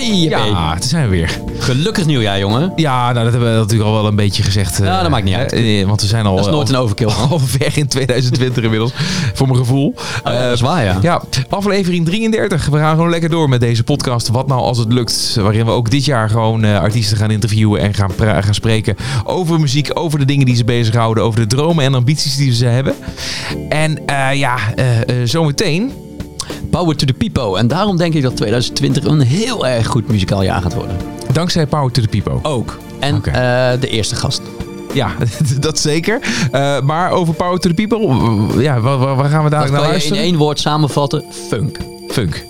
Hey, Ja, daar zijn we weer. Gelukkig nieuwjaar, jongen. Ja, nou, dat hebben we natuurlijk al wel een beetje gezegd. eh, Ja, dat maakt niet uit. eh, Want we zijn al, Dat is nooit een overkill. al, al ver in 2020 inmiddels, voor mijn gevoel. Eh, dat is waar, ja. Ja, aflevering 33. We gaan gewoon lekker door met deze podcast. Wat nou als het lukt? Waarin we ook dit jaar gewoon eh, artiesten gaan interviewen en gaan, gaan spreken over muziek, over de dingen die ze bezighouden, over de dromen en ambities die ze hebben. En eh, ja, eh, eh, zometeen. Power to the people. En daarom denk ik dat 2020 een heel erg goed muzikaal jaar gaat worden. Dankzij Power to the People. Ook. En eh, de eerste gast. Ja, dat zeker. Eh, maar over Power to the People, ja, waar, gaan we dadelijk naar je in luisteren? één woord samenvatten. Funk. Funk.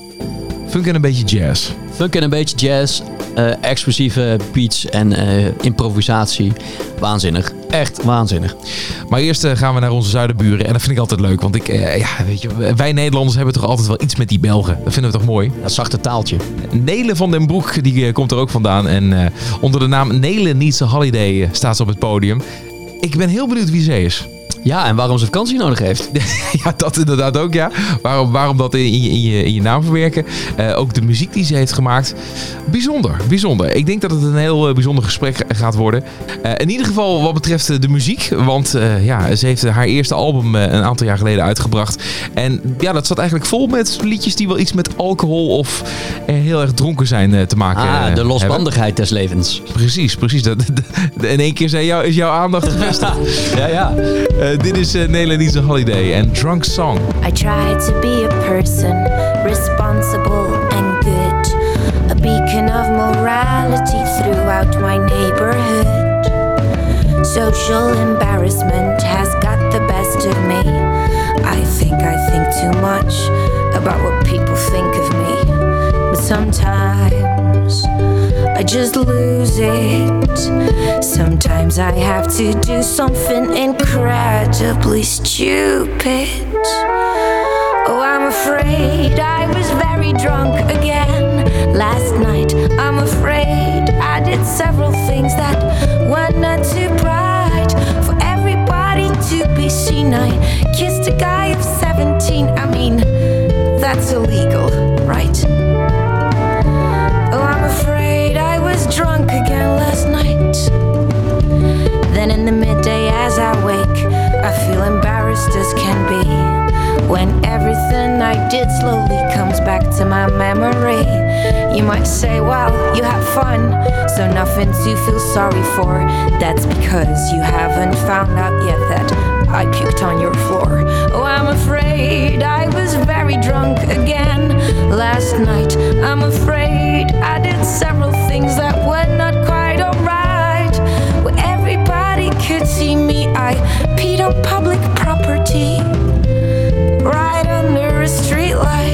Funk en een beetje jazz. Funk en een beetje jazz. eh, explosieve beats en eh, improvisatie. Waanzinnig. Echt waanzinnig. Maar eerst eh, gaan we naar onze zuidenburen. En dat vind ik altijd leuk. Want ik, ja, weet je, wij Nederlanders hebben toch altijd wel iets met die Belgen. Dat vinden we toch mooi? Dat zachte taaltje. Nele van den Broek, die komt er ook vandaan. En onder de naam Nele Needs a Holiday staat ze op het podium. Ik ben heel benieuwd wie ze is. Ja, en waarom ze vakantie nodig heeft. ja, dat inderdaad ook, ja. Waarom, waarom dat in je, in, je, in je naam verwerken. Eh, ook de muziek die ze heeft gemaakt. Bijzonder, bijzonder. Ik denk dat het een heel eh, bijzonder gesprek gaat worden. Eh, in ieder geval wat betreft de muziek. Want ja, ze heeft haar eerste album een aantal jaar geleden uitgebracht. En ja, dat zat eigenlijk vol met liedjes die wel iets met alcohol of heel erg dronken zijn te maken Ah, eh, de hebben. losbandigheid des levens. Precies, precies. Dat, in één keer jou, is jouw aandacht gevestigd. Ja, ja. Eh, dit is uh, Needs a Holiday en Drunk Song. I try to be a person responsible and good, a beacon of morality throughout my neighborhood. Social embarrassment has got the best of me. I think I think too much about what people think of me, but sometimes I just lose it. Sometimes I have to do something incredibly stupid. Oh, I'm afraid I was very drunk again last night. I'm afraid I did several things that were not too bright for everybody to be seen. I kissed a guy of 17. I mean, that's illegal, the midday, as I wake, I feel embarrassed as can be. When everything I did slowly comes back to my memory, you might say, Well, you had fun, so nothing to feel sorry for. That's because you haven't found out yet that I puked on your floor. Oh, I'm afraid I was very drunk again last night. I'm afraid I did several things that were not on public property right under a streetlight.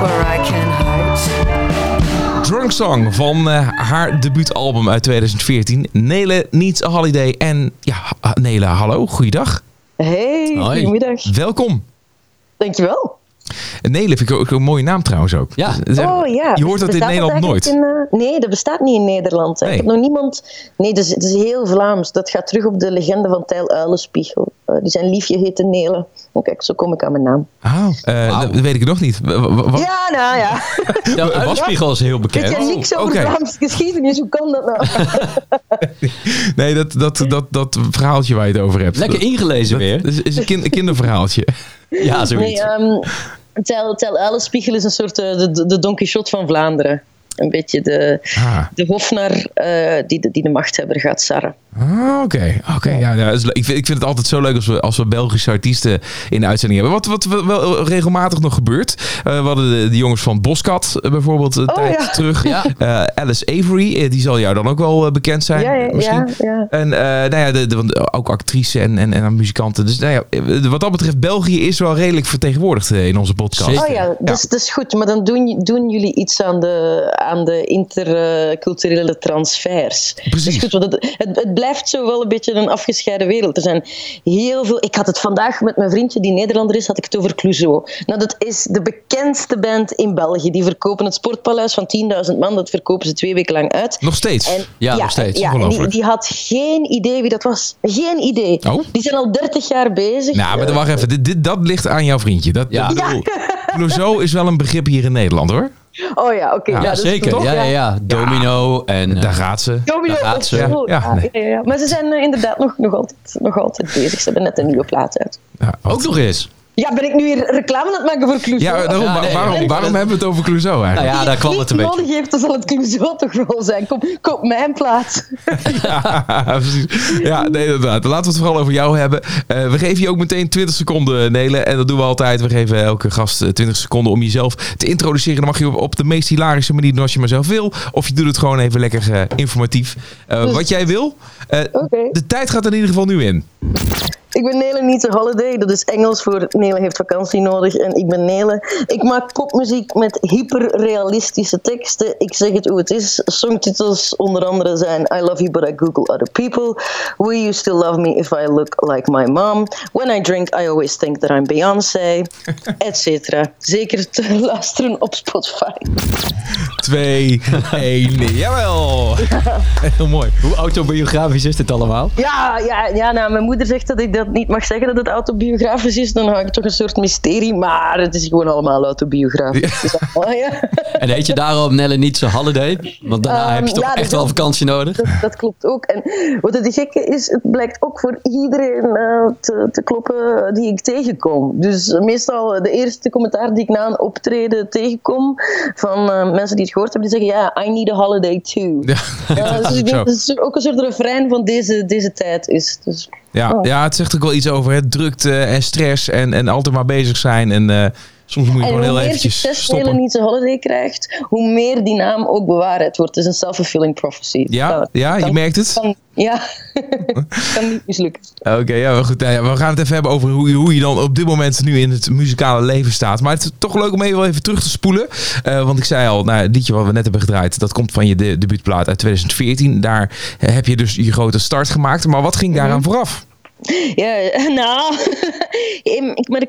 Where I can hide. Drunk Song van eh, haar debuutalbum uit 2014. Nele Needs a Holiday. En ja, Nele, hallo, goeiedag. Hey, Hoi. goedemiddag. Welkom. Dankjewel. Nele vind ik ook een mooie naam trouwens ook. Ja. Is echt- Oh ja. Je hoort dat in Nederland nooit. in, eh, nee, dat bestaat niet in Nederland. Nee. Ik heb nog niemand... Nee, dat is, dat is heel Vlaams. Dat gaat terug op de legende van Tijl Uilenspiegel. Eh, die zijn liefje heette Nele. Oh, kijk, zo kom ik aan mijn naam. Ah, eh, dat weet ik nog niet. Ja, nou ja. De uitspiegel is heel Weet bekend. jij niks over oké. Vlaamse geschiedenis? Hoe kan dat nou? Nee, dat, dat, dat, dat verhaaltje waar je het over hebt. Lekker ingelezen weer. Dat is, is een kind, kinderverhaaltje. Ja, Nee, zoiets. Tel, Tel Uilenspiegel is een soort eh, de, de, de Don Quixote van Vlaanderen. Een beetje de, Ah, de hofnar eh, die, de, die de machthebber gaat sarren. Ah, oké. Oké, ja, ik, vind, ik vind het altijd zo leuk als we, als we Belgische artiesten in de uitzending hebben. Wat, wat wel regelmatig nog gebeurt. Eh, we hadden de, de jongens van Boskat eh, bijvoorbeeld een Oh, tijd ja. terug. Ja. Eh, Alice Avery, eh, die zal jou dan ook wel eh, bekend zijn. Ja, ja, misschien. ja, ja. En eh, nou ja, de, ook actrice en, en, en muzikanten. Dus nou ja, eh, wat dat betreft, België is wel redelijk vertegenwoordigd eh, in onze podcast. Zeker. Oh ja, dus, dat is goed. Maar dan doen, doen jullie iets aan de, aan de interculturele transfers. Precies. Dat is goed, want het, het, het blijft zo wel een beetje een afgescheiden wereld. Er zijn heel veel... Ik had het vandaag met mijn vriendje, die Nederlander is, had ik het over Clouseau. Nou, dat is de bekendste band in België. Die verkopen het Sportpaleis van 10.000 man. Dat verkopen ze twee weken lang uit. Nog steeds. En, Ja, nog steeds. Ja, die, die had geen idee wie dat was. Geen idee. Oh. Die zijn al 30 jaar bezig. Nou, maar dan wacht even. Dit, dit, dat ligt aan jouw vriendje. Dat, Ja. dat bedoel- Clouseau is wel een begrip hier in Nederland hoor. Oh ja, oké. Ja, ja, Ja, dat is zeker. toch- Ja, ja, ja. Domino en... eh, Daar gaat ze. Domino Daar gaat ze. Ja, Ja, nee. ja, ja. Maar ze zijn eh, inderdaad nog, nog, altijd, nog altijd bezig. Ze hebben net een nieuwe plaat uit. Ja, ook nog eens. Ja, ben ik nu weer reclame aan het maken voor Clouseau? Ja, daarom, Ja, nee, waarom, nee, waarom hebben we het over Clouseau Nou eigenlijk? ja, daar kwam het een beetje. nodig heeft, dan zal het Clouseau toch wel zijn. Kom, koop mijn plaat. Ja, precies. Ja, nee, inderdaad. Laten we het vooral over jou hebben. Eh, we geven je ook meteen 20 seconden, Nelen. En dat doen we altijd. We geven elke gast eh, 20 seconden om jezelf te introduceren. Dan mag je op, op de meest hilarische manier doen als je maar zelf wil. Of je doet het gewoon even lekker eh, informatief. Eh, wat jij wil. Eh, Oké. De tijd gaat er in ieder geval nu in. Ik ben Nele Niet a Holiday. Dat is Engels voor Nele heeft vakantie nodig. En ik ben Nele. Ik maak popmuziek met hyperrealistische teksten. Ik zeg het hoe het is. Songtitels onder andere zijn I Love You But I Google Other People. Will You Still Love Me If I Look Like My Mom? When I Drink I Always Think That I'm Beyoncé. Etc. Zeker te luisteren op Spotify. 2, 1. Jawel. Heel mooi. Hoe autobiografisch is dit allemaal? Ja, ja, ja nou, mijn moeder zegt dat ik dat niet mag zeggen dat het autobiografisch is. Dan hou ik toch een soort mysterie. Maar het is gewoon allemaal autobiografisch. Ja. En heet je daarom Nelle Nietse Holiday? Want daarna Ehm, heb je toch ja, echt wel vakantie nodig? Dat, dat klopt ook. En wat het gekke is, het blijkt ook voor iedereen eh, te, te kloppen die ik tegenkom. Dus meestal de eerste commentaar die ik na een optreden tegenkom van eh, mensen die het gehoord hebben, die zeggen ja, I need a holiday too. Ja, dus is ik ook zo. denk dat het ook een soort refrein van deze, deze tijd is. Dus, Ja, Oh. ja, het zegt ook wel iets over hè, drukte en stress en, en altijd maar bezig zijn. En eh, soms moet je En gewoon hoe heel meer eventjes succes stoppen. Nelen niet zijn holiday krijgt, hoe meer die naam ook bewaarheid wordt. Het is een self-fulfilling prophecy. Ja, Dat ja, je merkt het. kan- ja, kan niet mislukken. Oké, ja, maar goed. nou ja, we gaan het even hebben over hoe, je- hoe je dan op dit moment nu in het muzikale leven staat. Maar het is toch leuk om even, even terug te spoelen. Eh, want ik zei al, nou, het liedje wat we net hebben gedraaid, dat komt van je de, debuutplaat uit 2014. Daar eh, heb je dus je grote start gemaakt. Maar wat ging daaraan vooraf? Ja, nou,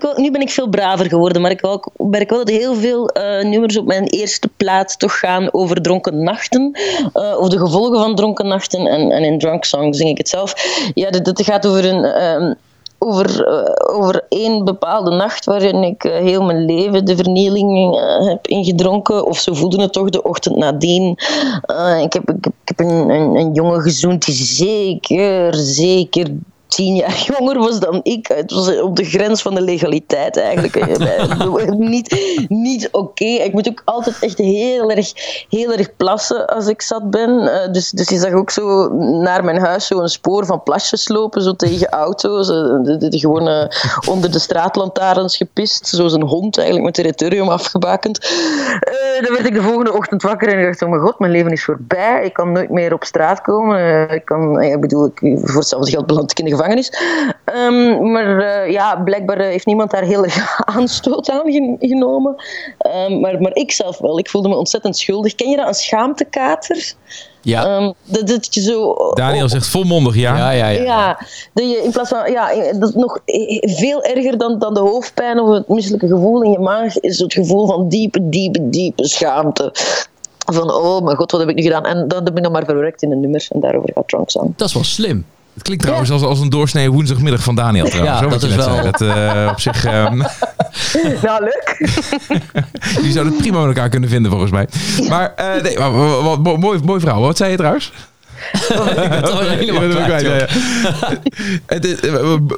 wel, nu ben ik veel braver geworden, maar ik merk wel dat heel veel eh, nummers op mijn eerste plaat toch gaan over dronken nachten, eh, of de gevolgen van dronken nachten. En, en in Drunk Song zing ik het zelf. Ja, dat, dat gaat over een... ehm, over, eh, over één bepaalde nacht waarin ik heel mijn leven de vernieling heb ingedronken. Of zo voelde het toch de ochtend nadien. Ik heb, ik, heb- ik heb een, een, een jongen gezoend die zeker, zeker tien jaar jonger was dan ik. Het was op de grens van de legaliteit eigenlijk. Eh, niet niet oké. Ik moet ook altijd echt heel erg, heel erg plassen als ik zat ben. Eh, dus, dus je zag ook zo naar mijn huis zo een spoor van plasjes lopen, zo tegen auto's. Eh, gewone onder de straatlantaarns gepist. Zoals een hond eigenlijk met territorium afgebakend. Eh, dan werd ik de volgende ochtend wakker en ik dacht, oh mijn god, mijn leven is voorbij. Ik kan nooit meer op straat komen. Eh, ik, kan, eh, ik bedoel, ik, voor hetzelfde geld beland ik in de gevangenis. Ehm, maar eh, ja, blijkbaar eh, heeft niemand daar heel erg aanstoot aan gen- genomen. Ehm, maar, maar ik zelf wel. Ik voelde me ontzettend schuldig. Ken je dat, een schaamtekater? Ja. Ehm, dat, dat je zo... Daniel zegt volmondig ja. Ja, ja, ja. Ja, dat je in plaats van, ja, dat is nog veel erger dan, dan de hoofdpijn of het misselijke gevoel in je maag, is het gevoel van diepe, diepe, diepe schaamte. Van, oh mijn god, wat heb ik nu gedaan? En dat heb ik dan maar verwerkt in een nummer en daarover gaat Drunk Song. Dat is wel slim. Het klinkt trouwens als, als een doorsnee woensdagmiddag van Daniel trouwens. Ja, hoor, dat is net wel- zei. Dat, eh, op zich, ehm, Nou, leuk. jullie zouden het prima met elkaar kunnen vinden volgens mij. Maar, eh, nee, maar, wat- mooi, mooi verhaal. Wat zei je trouwens?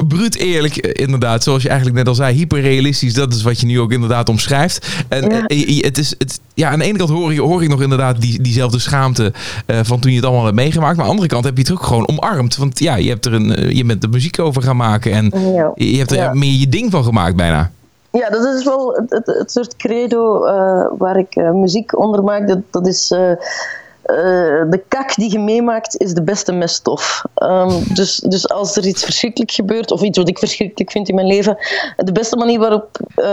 Bruut eerlijk, eh, inderdaad. Zoals je eigenlijk net al zei, hyperrealistisch. Dat is wat je nu ook inderdaad omschrijft. En Ja. eh, het is, het, ja, aan de ene kant hoor, je, hoor ik nog inderdaad die, diezelfde schaamte eh, van toen je het allemaal hebt meegemaakt. Maar aan de andere kant heb je het ook gewoon omarmd. Want ja, je, hebt er een, je bent er muziek over gaan maken. En Ja. je hebt er Ja. meer je ding van gemaakt bijna. Ja, dat is wel het, het, het soort credo eh, waar ik eh, muziek onder maak. Dat, dat is de kak die je meemaakt is de beste meststof. Ehm, dus, dus als er iets verschrikkelijk gebeurt, of iets wat ik verschrikkelijk vind in mijn leven, de beste manier waarop, eh,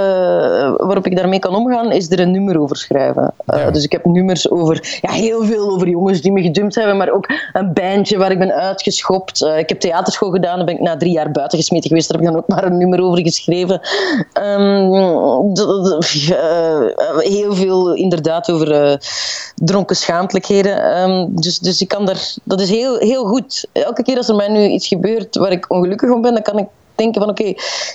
waarop ik daarmee kan omgaan, is er een nummer over schrijven. Eh, Ja. Dus ik heb nummers over, ja, heel veel over jongens die me gedumpt hebben, maar ook een bandje waar ik ben uitgeschopt. Eh, ik heb theaterschool gedaan, daar ben ik na drie jaar buiten gesmeten geweest, daar heb ik dan ook maar een nummer over geschreven. Ehm, eh, heel veel inderdaad over eh, dronken Ehm, dus, dus ik kan daar, dat is heel, heel goed. Elke keer als er mij nu iets gebeurt waar ik ongelukkig om ben, dan kan ik denken van oké,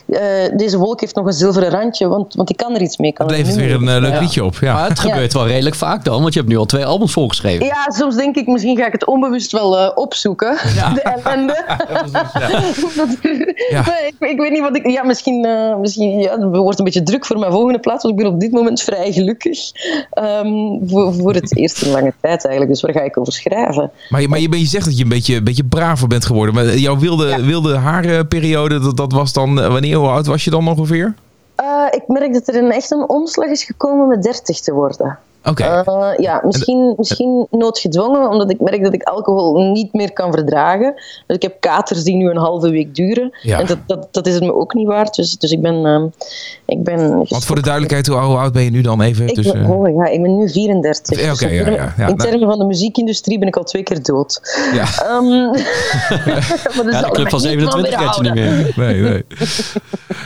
eh, deze wolk heeft nog een zilveren randje, want, want ik kan er iets mee. Kan Het er levert weer een eh, leuk liedje op. Ja. Maar het gebeurt wel redelijk vaak dan, want je hebt nu al twee albums volgeschreven. Ja, soms denk ik, misschien ga ik het onbewust wel eh, opzoeken. Ja. De ellende. Dat- Ja. Nee, ik, ik weet niet wat ik... Ja, misschien, eh, misschien ja, het wordt een beetje druk voor mijn volgende plaats, want ik ben op dit moment vrij gelukkig. Ehm, voor, voor het eerst in lange tijd eigenlijk. Dus waar ga ik over schrijven? Maar, je, maar je, je zegt dat je een beetje, een beetje braver bent geworden. Maar jouw wilde, Ja. wilde harenperiode, dat, dat was dan... eh, Wanneer, hoe oud was je dan ongeveer? Eh, ik merk dat er een, echt een omslag is gekomen met 30 te worden. Oké. Eh, ja, misschien, misschien noodgedwongen, omdat ik merk dat ik alcohol niet meer kan verdragen. Dus ik heb katers die nu een halve week duren. Ja. En dat, dat, dat is het me ook niet waard. Dus, dus ik ben, ehm, ik ben Want voor de duidelijkheid, hoe oud ben je nu dan even? Ik Dus, ben, eh, oh ja, ik ben nu 34. Ja, oké, Dus ja, in ja, ja. in Nou- termen van de muziekindustrie ben ik al twee keer dood. ja. Ehm, maar dat Ja, de club van niet 27 red je niet weerhouden. meer. Nee, nee.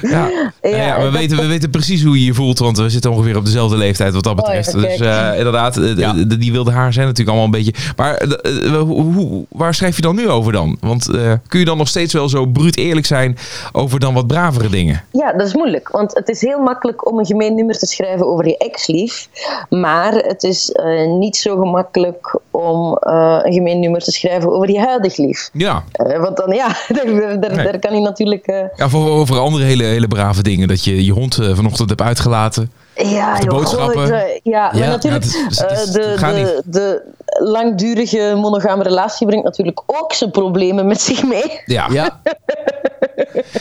Ja, Ja, ja, we, weten, we weten precies hoe je je voelt, want we zitten ongeveer op dezelfde leeftijd wat dat Oh ja, betreft. dus eh, inderdaad, eh, Ja. die wilde haar zijn natuurlijk allemaal een beetje... Maar eh, hoe, waar schrijf je dan nu over dan? Want eh, kun je dan nog steeds wel zo bruut eerlijk zijn over dan wat bravere dingen? Ja, dat is moeilijk. Want het is heel makkelijk om een gemeen nummer te schrijven over je ex-lief. Maar het is eh, niet zo gemakkelijk om eh, een gemeen nummer te schrijven over je huidig lief. Ja, Eh, want dan, ja, daar, daar, Nee. daar kan hij natuurlijk... eh, ja voor, over andere hele, hele brave dingen. Dat je je hond vanochtend hebt uitgelaten. Ja, de joh, boodschappen. ik, eh, ja, Ja, maar natuurlijk, ja, het is- het is- eh, de, de, de langdurige monogame relatie brengt natuurlijk ook zijn problemen met zich mee. Ja, Ja,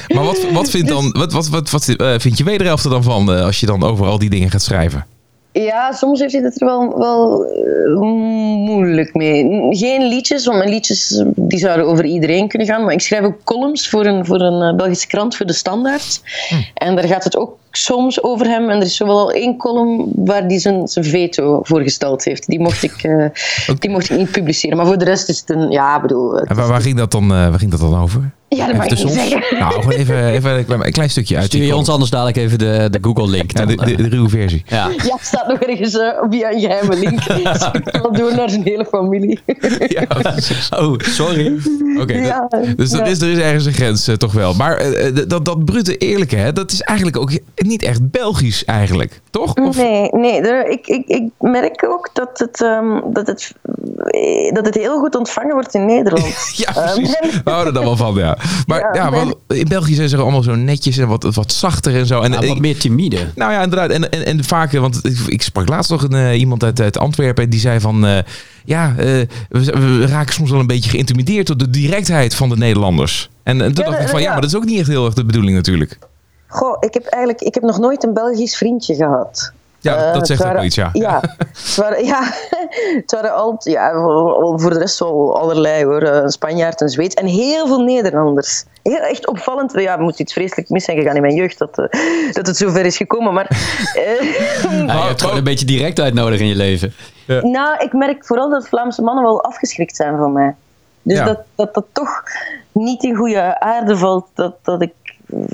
maar wat, wat, vindt dan, wat, wat, wat, wat eh, vind je wederhelft er dan van eh, als je dan over al die dingen gaat schrijven? Ja, soms heeft hij het er wel, wel eh, moeilijk mee. Geen liedjes, want mijn liedjes die zouden over iedereen kunnen gaan. Maar ik schrijf ook columns voor een, voor een eh, Belgische krant, voor de Standaard. En daar gaat het ook soms over hem. En er is zowel al één column waar hij zijn, zijn veto voor gesteld heeft. Die mocht, ik, eh, die mocht ik niet publiceren. Maar voor de rest is het een... Ja, ik bedoel... En waar, ging dat dan, waar ging dat dan over? Ja, dat mag ik niet zeggen. Nou, gewoon even, even een, klein, een klein stukje uit. stuur je ons anders dadelijk even de, de Google-link. Ja, dan, de, de, eh. de ruwe versie. ja. Ja, het staat nog ergens eh, via een geheime link. Dus ik kan door naar zijn hele familie. Ja, Oh, sorry. Oké, dat- Ja, dus er ja. is, er is ergens een grens eh, toch wel. Maar dat, dat brute eerlijke, hè, dat is eigenlijk ook niet echt Belgisch eigenlijk, toch? Of, Nee, nee er- ik, ik, ik merk ook dat het, ehm, dat, het, dat het heel goed ontvangen wordt in Nederland. Ja, precies. Ehm, We houden er wel van, ja. Maar ja, Ja, want in België zijn ze allemaal zo netjes en wat, wat zachter en zo. En, Ja, ik- wat meer timide. Nou ja, inderdaad. En, en, en vaak, want ik, ik sprak laatst nog een, eh, iemand uit, uit Antwerpen en die zei van... eh, ja, eh, we, we raken soms wel een beetje geïntimideerd door de directheid van de Nederlanders. En, en toen Ja, dacht ik van, ja, ja. maar dat is ook niet echt heel erg de bedoeling natuurlijk. Goh, ik heb eigenlijk ik heb nog nooit een Belgisch vriendje gehad. Ja, Eh, dat zegt het ook waren- iets, ja. Ja, het waren, ja, het waren altijd, ja, voor de rest wel allerlei hoor. Een Spanjaard, een Zweeds en heel veel Nederlanders. heel echt opvallend. Ja, er moet iets vreselijk mis zijn gegaan in mijn jeugd dat, eh, dat het zover is gekomen. Maar eh, Ja, je hebt gewoon een beetje directheid nodig in je leven. nou, ik merk vooral dat Vlaamse mannen wel afgeschrikt zijn van mij. Dus Ja. dat, dat dat toch niet in goede aarde valt. Dat, dat ik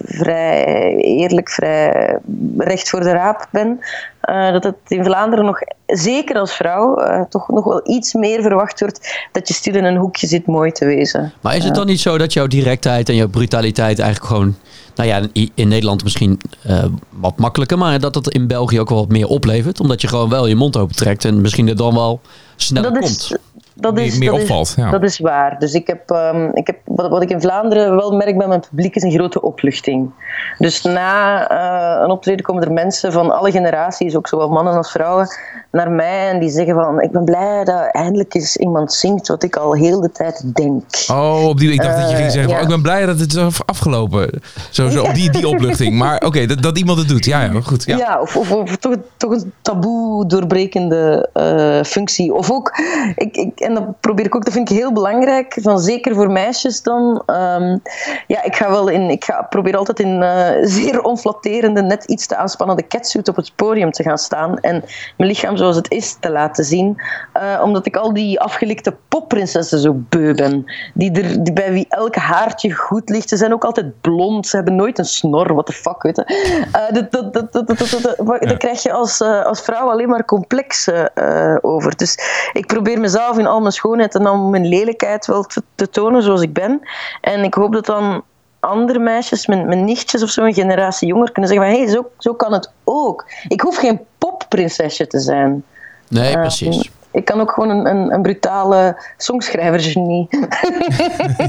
vrij eerlijk, vrij recht voor de raap ben. Eh, dat het in Vlaanderen nog, zeker als vrouw, eh, toch nog wel iets meer verwacht wordt dat je stil in een hoekje zit mooi te wezen. Maar is het dan niet zo dat jouw directheid en jouw brutaliteit eigenlijk gewoon... Nou ja, in, Nederland misschien eh, wat makkelijker, maar dat het in België ook wel wat meer oplevert. Omdat je gewoon wel je mond open trekt en misschien er dan wel sneller dat komt. is, dat Meer- is, meer dat opvalt, Is, ja. Dat is waar. Dus ik heb, ehm, ik heb wat, wat ik in Vlaanderen wel merk bij mijn publiek is een grote opluchting. Dus na eh, een optreden komen er mensen van alle generaties, ook zowel mannen als vrouwen, naar mij en die zeggen van ik ben blij dat eindelijk eens iemand zingt wat ik al heel de tijd denk. Oh, op die, ik dacht dat je ging zeggen, van, ja. oh, ik ben blij dat het is af- afgelopen. Zo, zo op die, die opluchting. Maar oké, dat, dat iemand het doet. Ja, ja goed. Ja. Ja, of, of, of toch, toch een taboe doorbrekende eh, functie. Of ook, ik, ik, en dat probeer ik ook, dat vind ik heel belangrijk, van zeker voor meisjes dan. ehm, ja, ik ga wel in, ik ga, probeer altijd in eh, zeer onflatterende, net iets te aanspannende catsuit op het podium te gaan staan en mijn lichaam zoals het is te laten zien. Eh, omdat ik al die afgelikte popprinsessen zo beu ben. Die er, die bij wie elk haartje goed ligt. Ze zijn ook altijd blond, ze hebben nooit een snor, what the fuck, weet je. Eh, dat, dat, dat, dat, dat, dat, dat- krijg je als, als vrouw alleen maar complexen eh, over. Dus ik probeer mezelf in al mijn schoonheid en al mijn lelijkheid wel te, te tonen zoals ik ben. En ik hoop dat dan andere meisjes, mijn, mijn nichtjes of zo, een generatie jonger, kunnen zeggen van hé, hey, zo, zo kan het ook. Ik hoef geen popprinsesje te zijn. Nee, Eh, precies. Ik kan ook gewoon een, een, een brutale songschrijvergenie.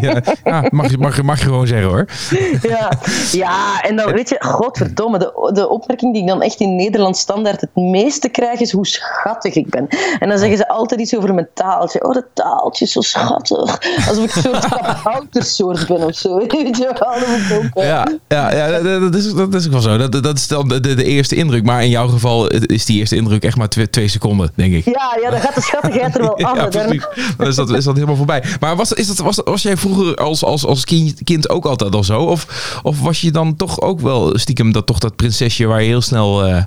Ja, ja, mag, je, mag, je- mag je gewoon zeggen hoor. ja. ja, en dan weet je, godverdomme, de, de opmerking die ik dan echt in Nederland standaard het meeste krijg is hoe schattig ik ben. En dan zeggen ze altijd iets over mijn taaltje. Oh, dat taaltje is zo schattig. Alsof ik een soort ben of zo. Weet je wel, dat Ja, ja, ja dat, dat is, dat is ook wel zo. Dat, dat is dan de, de, eerste indruk. Maar in jouw geval is die eerste indruk echt maar twee, twee seconden, denk ik. Ja, ja, dan gaat de schattigheid er wel af. Ja. Dan is dat, is dat helemaal voorbij. Maar was, is dat, was, was jij vroeger als, als, als kind, kind ook altijd al zo? Of, of was je dan toch ook wel stiekem dat, toch dat prinsesje waar je heel snel... eh,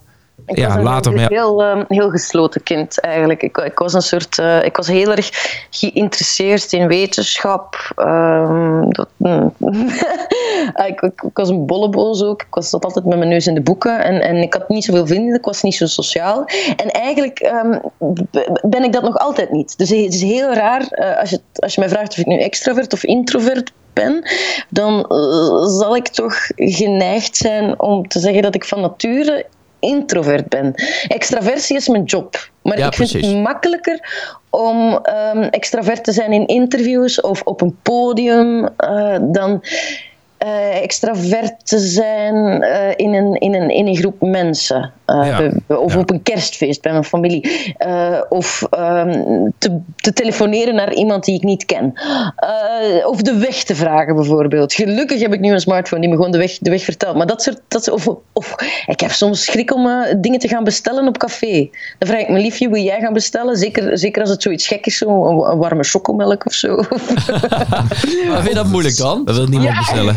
Ik was ja, een later mee... heel, ehm, heel gesloten kind eigenlijk. Ik, ik was een soort, eh, ik was heel erg geïnteresseerd in wetenschap. Ehm, dat, mm. ik, ik, ik was een bolleboos ook. Ik was zat altijd met mijn neus in de boeken en, en ik had niet zoveel vrienden. Ik was niet zo sociaal. En eigenlijk ehm, ben ik dat nog altijd niet. Dus het is heel raar eh, als, je, als je mij vraagt of ik nu extravert of introvert ben, dan eh, zal ik toch geneigd zijn om te zeggen dat ik van nature introvert ben. Extraversie is mijn job. Maar Ja, ik vind precies. het makkelijker om ehm, extravert te zijn in interviews of op een podium eh, dan eh, extravert te zijn eh, in, een, in, een, in een groep mensen. Eh, Ja. bij- bij- of Ja. op een kerstfeest bij mijn familie. Eh, of ehm, te, te telefoneren naar iemand die ik niet ken. Eh, of de weg te vragen bijvoorbeeld. Gelukkig heb ik nu een smartphone die me gewoon de weg, de weg vertelt. Maar dat soort... Dat, soort- of, of ik heb soms schrik om eh, dingen te gaan bestellen op café. Dan vraag ik mijn liefje, wil jij gaan bestellen? Zeker, zeker als het zoiets gek is, zo een, een warme chocomelk of zo. Maar vind je dat moeilijk dan? Dat wil niemand bestellen.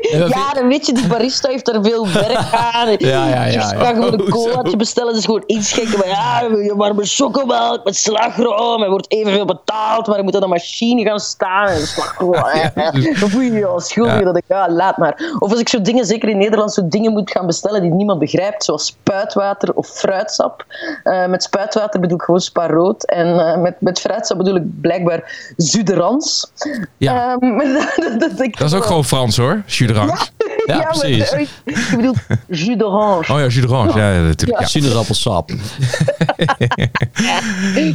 Ja, dan weet je, die barista heeft er veel werk aan. Ja, ja, ja, Je kan gewoon een Oh, colaatje bestellen, is gewoon gekker. Maar ja, wil je warme chocomelk met slagroom. Er wordt evenveel betaald, maar er moet aan de machine gaan staan. En slagroom. Dan voel je je al schuldig Ja. dat ik, ja, laat maar. Of als ik zo dingen, zeker in Nederland, zo dingen moet gaan bestellen die niemand begrijpt, zoals spuitwater of fruitsap. Eh, met spuitwater bedoel ik gewoon spaarrood. En eh, met, met fruitsap bedoel ik blijkbaar zuderans. Ja. Ehm, dat, Dat is ook gewoon Frans hoor, jus d'orange. Ja, maar, precies. eh, je bedoelt jus d'orange. Oh ja, jus d'orange. Ja, ja, natuurlijk. Ja. Sinaasappelsap.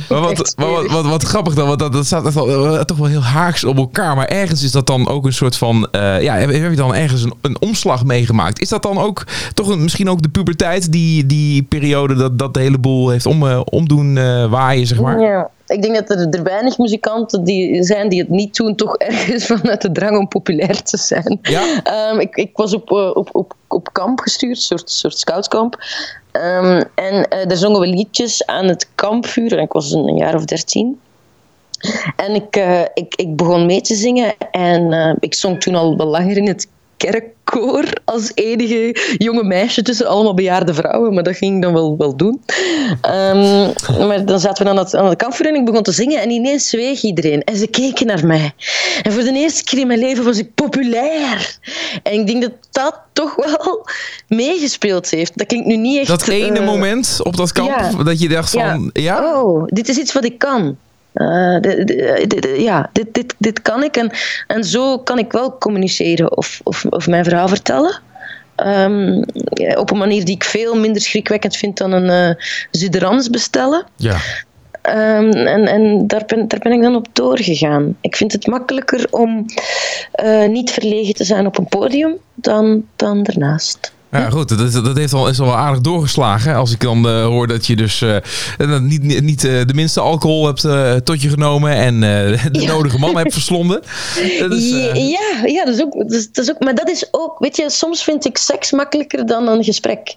Maar wat, maar wat, wat, wat grappig dan, want dat, dat staat echt wel, eh, toch wel heel haaks op elkaar. Maar ergens is dat dan ook een soort van... eh, ja, heb, heb je dan ergens een, een omslag meegemaakt? Is dat dan ook toch een, misschien ook de puberteit, die, die periode dat, dat de hele boel heeft om, eh, omdoen eh, waaien, zeg maar? Ja, ik denk dat er, er weinig muzikanten die zijn die het niet doen, toch ergens vanuit de drang om populair te zijn. Ja? Ehm, ik, ik was op, eh, op, op, op kamp gestuurd, een soort, soort scoutskamp. Ehm, en eh daar zongen we liedjes aan het kampvuur. En ik was een, een jaar of dertien. En ik, eh, ik, ik begon mee te zingen en ik zong toen al wel langer in het kerkkoor als enige jonge meisje tussen allemaal bejaarde vrouwen, maar dat ging ik dan wel, wel doen. Ehm, maar dan zaten we aan, het, aan de kampvuur en ik begon te zingen en ineens zweeg iedereen en ze keken naar mij. En voor de eerste keer in mijn leven was ik populair. En ik denk dat dat toch wel meegespeeld heeft. Dat klinkt nu niet echt... Dat ene eh, moment op dat kamp, ja. dat je dacht van, ja? Oh, dit is iets wat ik kan. Eh, dit- dit- dit- ja, dit, dit, dit kan ik. En, en zo kan ik wel communiceren of, of, of mijn verhaal vertellen. Ehm, ja, op een manier die ik veel minder schrikwekkend vind dan een eh Zuiderans bestellen. Ja. Ehm, en en daar, ben, daar ben ik dan op doorgegaan. Ik vind het makkelijker om eh, niet verlegen te zijn op een podium dan, dan daarnaast. Ja, goed. Dat, dat heeft al, is al wel aardig doorgeslagen. Als ik dan eh, hoor dat je dus eh, niet, niet, niet eh, de minste alcohol hebt tot je genomen en de Ja. nodige man hebt verslonden. Dat is, Ja, ja dat, is ook, dat, is, dat is ook. Maar dat is ook, weet je, soms vind ik seks makkelijker dan een gesprek.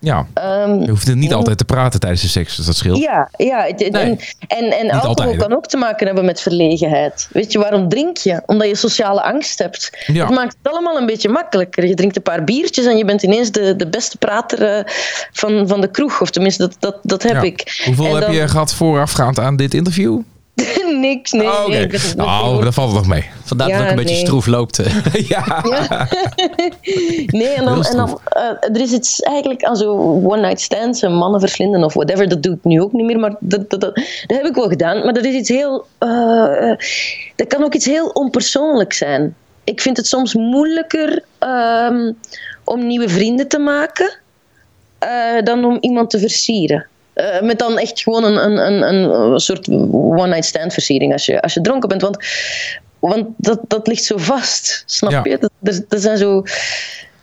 Ja. Ehm, Je hoeft niet altijd te praten tijdens de seks, dus dat scheelt. ja, ja. het- het- Nee. En, en, en alcohol altijd, kan ook te maken hebben met verlegenheid. Weet je, waarom drink je? Omdat je sociale angst hebt. Ja. Het maakt het allemaal een beetje makkelijker. Je drinkt een paar biertjes en je bent ineens de, de beste prater eh, van, van de kroeg. Of tenminste, dat, dat, dat heb Ja. ik. Hoeveel heb je gehad voorafgaand aan dit interview? Niks, nee. Oh, nee, ik Nou, dat valt nog mee. Vandaar dat Ja, ook een beetje stroef loopt. ja. Ja. nee, en dan, en dan eh, er is iets eigenlijk aan zo one-night stands en mannen verslinden of whatever. Dat doe ik nu ook niet meer, maar dat, dat, dat, dat heb ik wel gedaan. Maar dat is iets heel. eh, eh, dat kan ook iets heel onpersoonlijk zijn. Ik vind het soms moeilijker ehm, om nieuwe vrienden te maken dan om iemand te versieren. Eh, met dan echt gewoon een, een, een, een, een soort one-night stand versiering als je, als je dronken bent. Want, want dat, dat ligt zo vast, snap Ja. je? Dat- Er, er zijn zo,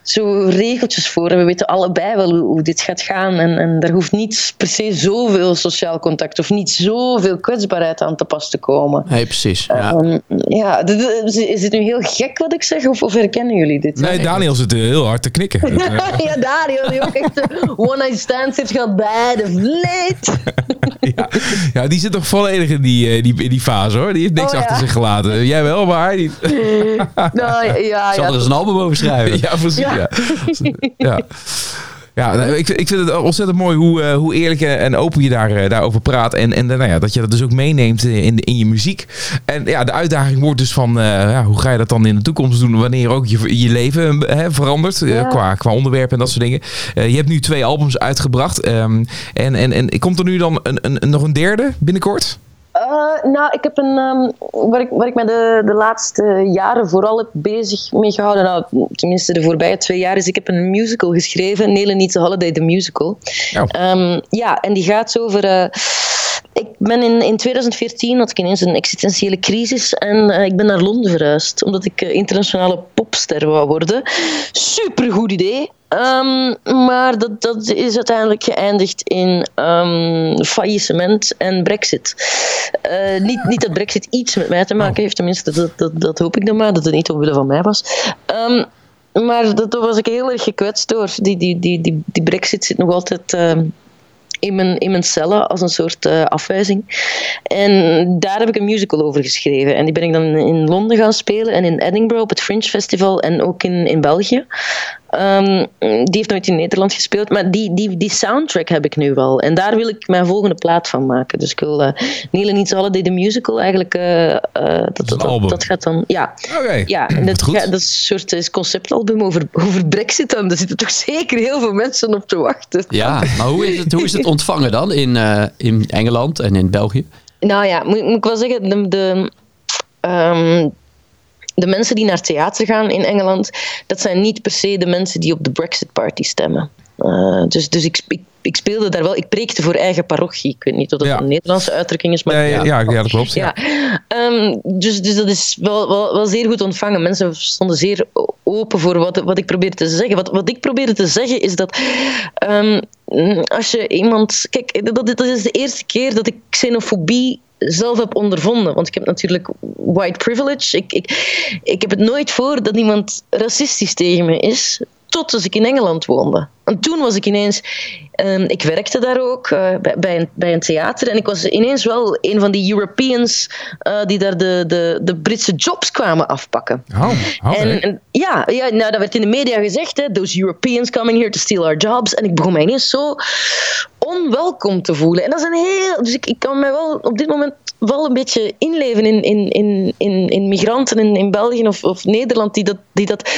zo regeltjes voor en we weten allebei wel hoe, hoe dit gaat gaan. En, en daar hoeft niet per se zoveel sociaal contact of niet zoveel kwetsbaarheid aan te pas te komen. Nee, precies. Ja. Ehm, ja, is dit nu heel gek wat ik zeg of, of herkennen jullie dit? Nee, Daniel zit eh, heel hard te knikken. Eh, ja, Dario, die ook echt een one-night stands heeft gehad bij de vleet. ja. ja, die zit toch volledig in die, eh, die, in die fase hoor. Die heeft niks Oh, ja. achter zich gelaten. Jij wel, maar hij niet. nou, ja, Zal ja. er eens een album over schrijven? Ja, precies. Ja. Ja. Ja. Ik, vind- ik vind het ontzettend mooi hoe, eh, hoe eerlijk en open je daar, eh, daarover praat. En, en nou ja, dat je dat dus ook meeneemt eh, in, in je muziek. En ja, de uitdaging wordt dus van eh, ja, hoe ga je dat dan in de toekomst doen wanneer ook je, je leven eh, hè, verandert eh, Ja. qua, qua onderwerpen en dat soort dingen. Eh, je hebt nu twee albums uitgebracht. ehm, en, en, en komt er nu dan een, een, nog een derde binnenkort? Eh, nou, ik heb een. ehm, waar, ik, waar ik me de, de laatste jaren vooral heb bezig mee gehouden, nou, tenminste de voorbije twee jaar, is ik heb een musical geschreven, Nele Needs a Holiday, the musical. Ja. Ehm, ja, en die gaat over. eh, ik ben in, in 2014 had ik ineens een existentiële crisis en eh, ik ben naar Londen verhuisd, omdat ik internationale popster wou worden. Supergoed idee. Ehm, maar dat, dat is uiteindelijk geëindigd in ehm, faillissement en brexit. Eh, niet, niet dat brexit iets met mij te maken heeft, tenminste, dat, dat, dat hoop ik dan maar, dat het niet omwille van mij was. Ehm, maar dat, daar was ik heel erg gekwetst door. Die, die, die, die, die brexit zit nog altijd... in mijn, in mijn cellen als een soort eh, afwijzing. En daar heb ik een musical over geschreven. En die ben ik dan in Londen gaan spelen en in Edinburgh op het Fringe Festival en ook in, in België. Ehm, die heeft nooit in Nederland gespeeld, maar die, die, die soundtrack heb ik nu wel. En daar wil ik mijn volgende plaat van maken. Dus ik wil uh, Neil Niets Holiday, de musical, eigenlijk. uh, uh, dat, dat, dat, dat, gaat dan. Ja, okay. ja en dat, dat is een soort is conceptalbum over, over Brexit. En daar zitten toch zeker heel veel mensen op te wachten. Ja, maar hoe is het, hoe is het ontvangen dan in, in Engeland en in België? Nou ja, moet, moet ik wel zeggen, de. de um, de mensen die naar theater gaan in Engeland, dat zijn niet per se de mensen die op de Brexit Party stemmen. Uh, dus dus ik, ik, ik, speelde daar wel, ik preekte voor eigen parochie. Ik weet niet of dat ja. een Nederlandse uitdrukking is. Maar ja, ja, ja, ja dat klopt. Ja. Um, dus, dus dat is wel, wel, wel zeer goed ontvangen. Mensen stonden zeer open voor wat, wat ik probeerde te zeggen. Wat, wat ik probeerde te zeggen is dat um, als je iemand. Kijk, dat, dat is de eerste keer dat ik xenofobie zelf heb ondervonden. Want ik heb natuurlijk white privilege. Ik, ik, ik heb het nooit voor dat iemand racistisch tegen me is. Tot als ik in Engeland woonde. En toen was ik ineens... ehm, ik werkte daar ook eh, bij, bij, een, bij een theater. En ik was ineens wel een van die Europeans eh, die daar de, de, de Britse jobs kwamen afpakken. Oh. En, en ja, ja nou, dat werd in de media gezegd. Hè, Those Europeans coming here to steal our jobs. En ik begon mij ineens zo onwelkom te voelen. En dat is een heel... Dus ik, ik kan mij wel op dit moment wel een beetje inleven in, in, in, in, in migranten in, in België of, of Nederland die dat, die dat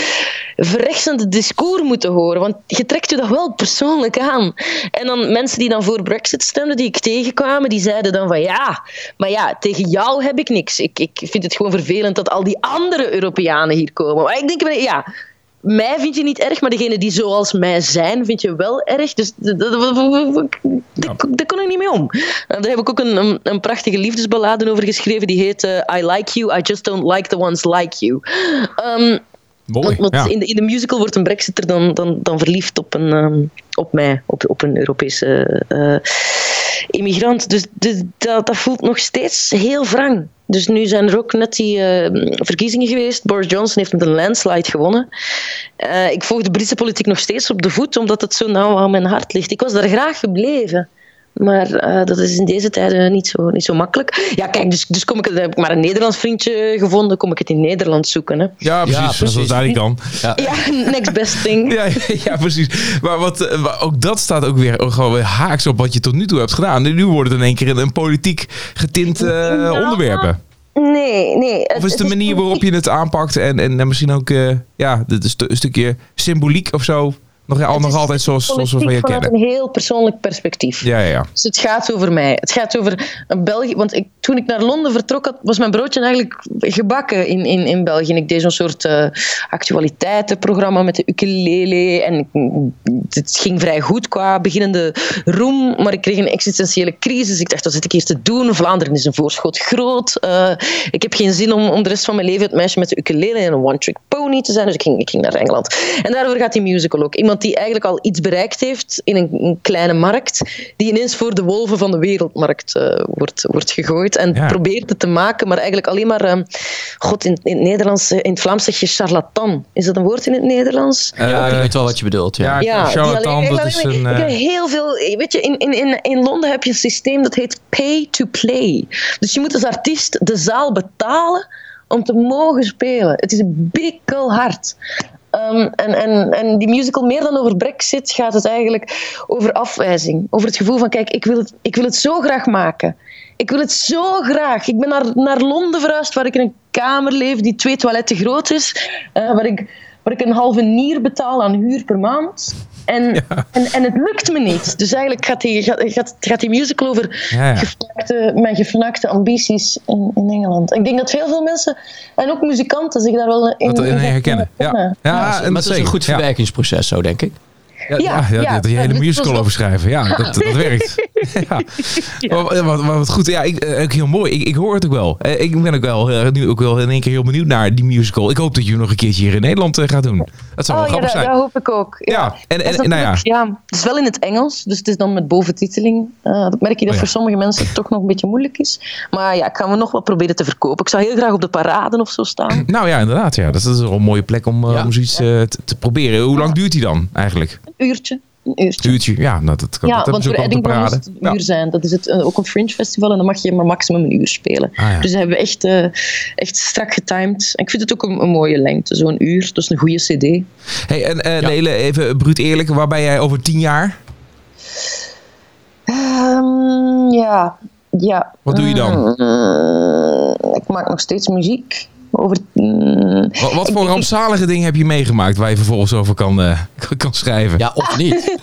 verrechtsende discours moeten horen. Want je trekt je dat wel persoonlijk aan. En dan mensen die dan voor Brexit stemden, die ik tegenkwamen, die zeiden dan van ja, maar ja, tegen jou heb ik niks. Ik, ik vind het gewoon vervelend dat al die andere Europeanen hier komen. Maar ik denk, ja, mij vind je niet erg, maar degene die zoals mij zijn, vind je wel erg. Dus daar kon ik niet mee om. Daar heb ik ook een, een, een prachtige liefdesballade over geschreven. Die heet eh, I Like You, I Just Don't Like the Ones Like You. Mooi. want ja. in, de, in de musical wordt een Brexiter dan, dan, dan verliefd op, een, ehm, op mij, op, op een Europese eh, immigrant. Dus, dus dat, dat voelt nog steeds heel wrang. Dus nu zijn er ook net die eh, verkiezingen geweest. Boris Johnson heeft met een landslide gewonnen. Eh, ik volg de Britse politiek nog steeds op de voet, omdat het zo nauw aan mijn hart ligt. Ik was daar graag gebleven. Maar eh, dat is in deze tijden niet zo, niet zo makkelijk. Ja, kijk, dus, dus kom ik, heb ik maar een Nederlands vriendje gevonden, kom ik het in Nederland zoeken. Hè. Ja, precies. precies. Zoals daar die kan. Ja. Ja, next best thing. Ja, ja, precies. Maar wat, eh, maar ook dat staat ook weer gewoon weer haaks op wat je tot nu toe hebt gedaan. Nu wordt het in één keer een, een politiek getint eh, Ja. onderwerpen. Nee, nee. Of is het de manier waarop je het aanpakt en, en, en misschien ook eh, ja, dit is een stukje symboliek of zo nog, al, nog altijd zoals, zoals we van je kennen? een heel persoonlijk perspectief. Ja, ja, ja. Dus het gaat over mij. Het gaat over een België. Want ik, toen ik naar Londen vertrok, was mijn broodje eigenlijk gebakken in, in, in België. En ik deed zo'n soort eh, actualiteitenprogramma met de ukulele. En ik- het ging vrij goed qua beginnende roem. Maar ik kreeg een existentiële crisis. Ik dacht, wat zit ik hier te doen? Vlaanderen is een voorschot groot. Eh, ik heb geen zin om, om de rest van mijn leven het meisje met de ukulele en een one-trick pony te zijn. Dus ik ging, ik ging naar Engeland. En daarover gaat die musical ook. Iemand die eigenlijk al iets bereikt heeft in een, een kleine markt, die ineens voor de wolven van de wereldmarkt eh, wordt, wordt gegooid. En Ja. probeert het te maken, maar eigenlijk alleen maar... eh, God, in, in het Nederlands, eh, in het Vlaams zeg je charlatan. Is dat een woord in het Nederlands? Ja, ik Eh, weet wel wat je bedoelt. Ja. ja, die charlatan, alleen- dat is een... Ik heb heel veel. Weet je, in, in, in, in Londen heb je een systeem dat heet pay to play. Dus je moet als artiest de zaal betalen om te mogen spelen. Het is bikkelhard. Ehm, en, en, en die musical, meer dan over Brexit, gaat het eigenlijk over afwijzing. Over het gevoel van: kijk, ik wil het, ik wil het zo graag maken. Ik wil het zo graag. Ik ben naar, naar Londen verhuisd, waar ik in een kamer leef die twee toiletten groot is. eh, waar, ik, waar ik een halve nier betaal aan huur per maand. En, en, en het lukt me niet. Dus eigenlijk gaat die, gaat, gaat, die musical over Ja, ja. gefnakte, mijn gefnakte ambities in, in Engeland. Ik denk dat heel veel mensen, en ook muzikanten, zich daar wel in, dat in herkennen. Ja, ja, maar het is een goed ja. verwerkingsproces, zo denk ik. Ja, ja, Ja, ja, hele was musical over schrijven. Ja, dat, dat werkt. ja. Maar wat goed. Ja, ik, eh, ook heel mooi. Ik, ik hoor het ook wel. Eh, Ik ben ook wel, eh, nu ook wel in één keer heel benieuwd naar die musical. Ik hoop dat je nog een keertje hier in Nederland gaat doen. Dat zou wel Oh ja, grappig dat, zijn. dat hoop ik ook. Ja. Ja, en, en, nou ja. ja, het is wel in het Engels, dus het is dan met boventiteling. Eh, dat merk je dat Oh ja. voor sommige mensen toch nog een beetje moeilijk is. Maar ja, ik ga me nog wel proberen te verkopen. Ik zou heel graag op de parade of zo staan. Nou ja, inderdaad. Ja. Dat is wel een mooie plek om, Ja. om zoiets te, te proberen. Hoe lang duurt die dan eigenlijk? Een uurtje. Een uurtje. Een uurtje? Ja, nou, dat kan Ja, dat want voor ook op de Edinburgh moet het een uur zijn. Dat is het, eh, ook een fringe festival en dan mag je maar maximum een uur spelen. Ah, ja. Dus dat hebben we echt, eh, echt strak getimed. En ik vind het ook een, een mooie lengte, zo'n uur. Dat is een goede cd. Hey, en eh Nele, even bruut eerlijk. Waar ben jij over tien jaar? Ehm, ja, ja. Wat doe je dan? Mm, ik maak nog steeds muziek. Over, mm, Wat, voor ik- rampzalige dingen heb je meegemaakt waar je vervolgens over kan, eh, kan schrijven? Ja, of niet.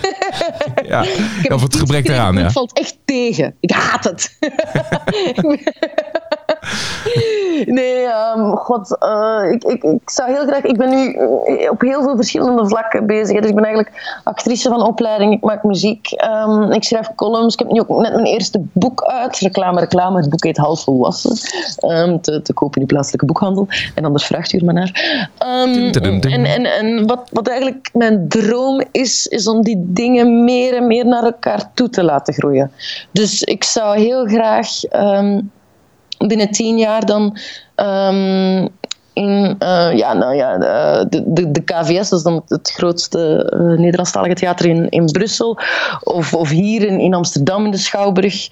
Ja, of het gebrek eraan. Ja. Het valt echt tegen. Ik haat het. nee, ehm, god. eh, ik, ik, ik zou heel graag... Ik ben nu eh, op heel veel verschillende vlakken bezig. Dus ik ben eigenlijk actrice van opleiding. Ik maak muziek. ehm, ik schrijf columns. Ik heb nu ook net mijn eerste boek uit. Reclame, reclame. Het boek heet Half Volwassen. Ehm, te, te koop in de plaatselijke boekhandel. En anders vraagt u er maar naar. En en, en wat, wat eigenlijk mijn droom is, is om die dingen meer en meer naar elkaar toe te laten groeien. Dus ik zou heel graag binnen tien jaar dan ehm, in eh, ja, nou ja, de, de, de KVS, dat is dan het grootste uh, Nederlandstalige theater in, in Brussel. Of, of hier in, in Amsterdam in de Schouwburg.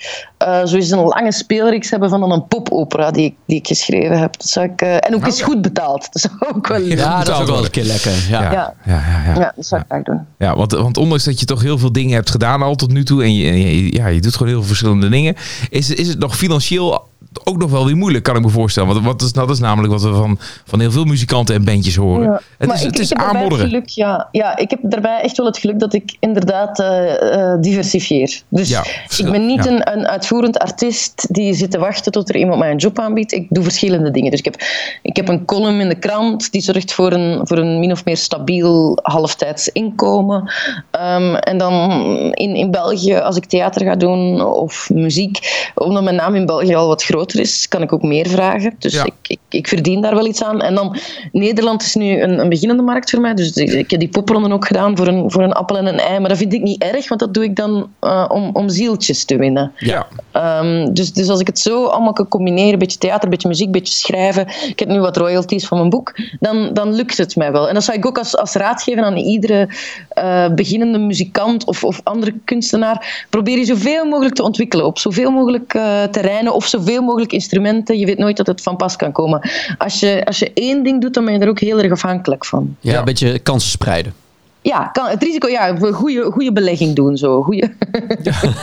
Uh, zo is een lange speelreeks hebben van een popopera die ik, die ik geschreven heb. Dat zou ik, en ook is goed betaald. Dat zou ook wel Ja, dat is ook wel een keer lekker. Ja, ja, ja, ja, ja. ja dat zou ik graag doen. Ja, want, want ondanks dat je toch heel veel dingen hebt gedaan al tot nu toe en je, je, ja, je doet gewoon heel veel verschillende dingen, is, is het nog financieel ook nog wel weer moeilijk, kan ik me voorstellen. Want wat is, dat is namelijk wat we van, van heel veel muzikanten en bandjes horen. Ja. Het is, ik, het is ik aanmodderen. Geluk, ja. ja, ik heb daarbij echt wel het geluk dat ik inderdaad uh, diversifieer. Dus Ja, ik ben niet ja. een, een uitvoerend artiest die zit te wachten tot er iemand mij een job aanbiedt. Ik doe verschillende dingen. Dus ik heb, ik heb een column in de krant die zorgt voor een, voor een min of meer stabiel halftijds inkomen. Ehm, en dan in, in België, als ik theater ga doen of muziek, omdat mijn naam in België al wat groter is, kan ik ook meer vragen. Dus Ja. ik, ik, ik verdien daar wel iets aan. En dan, Nederland is nu een, een beginnende markt voor mij. Dus ik, ik heb die popronden ook gedaan voor een, voor een appel en een ei. Maar dat vind ik niet erg, want dat doe ik dan eh, om, om zieltjes te winnen. Ja. Ehm, dus, dus als ik het zo allemaal kan combineren, een beetje theater, een beetje muziek, een beetje schrijven, ik heb nu wat royalties van mijn boek, dan, dan lukt het mij wel. En dat zou ik ook als, als raad geven aan iedere eh, beginnende muzikant of, of andere kunstenaar. Probeer je zoveel mogelijk te ontwikkelen op zoveel mogelijk eh, terreinen of zoveel mogelijk instrumenten. Je weet nooit dat het van pas kan komen. Als je, als je één ding doet, dan ben je er ook heel erg afhankelijk van. Ja, Ja. een beetje kansen spreiden. Ja, kan, het risico, ja, een goede, goede belegging doen. Zo. Goeie,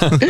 een,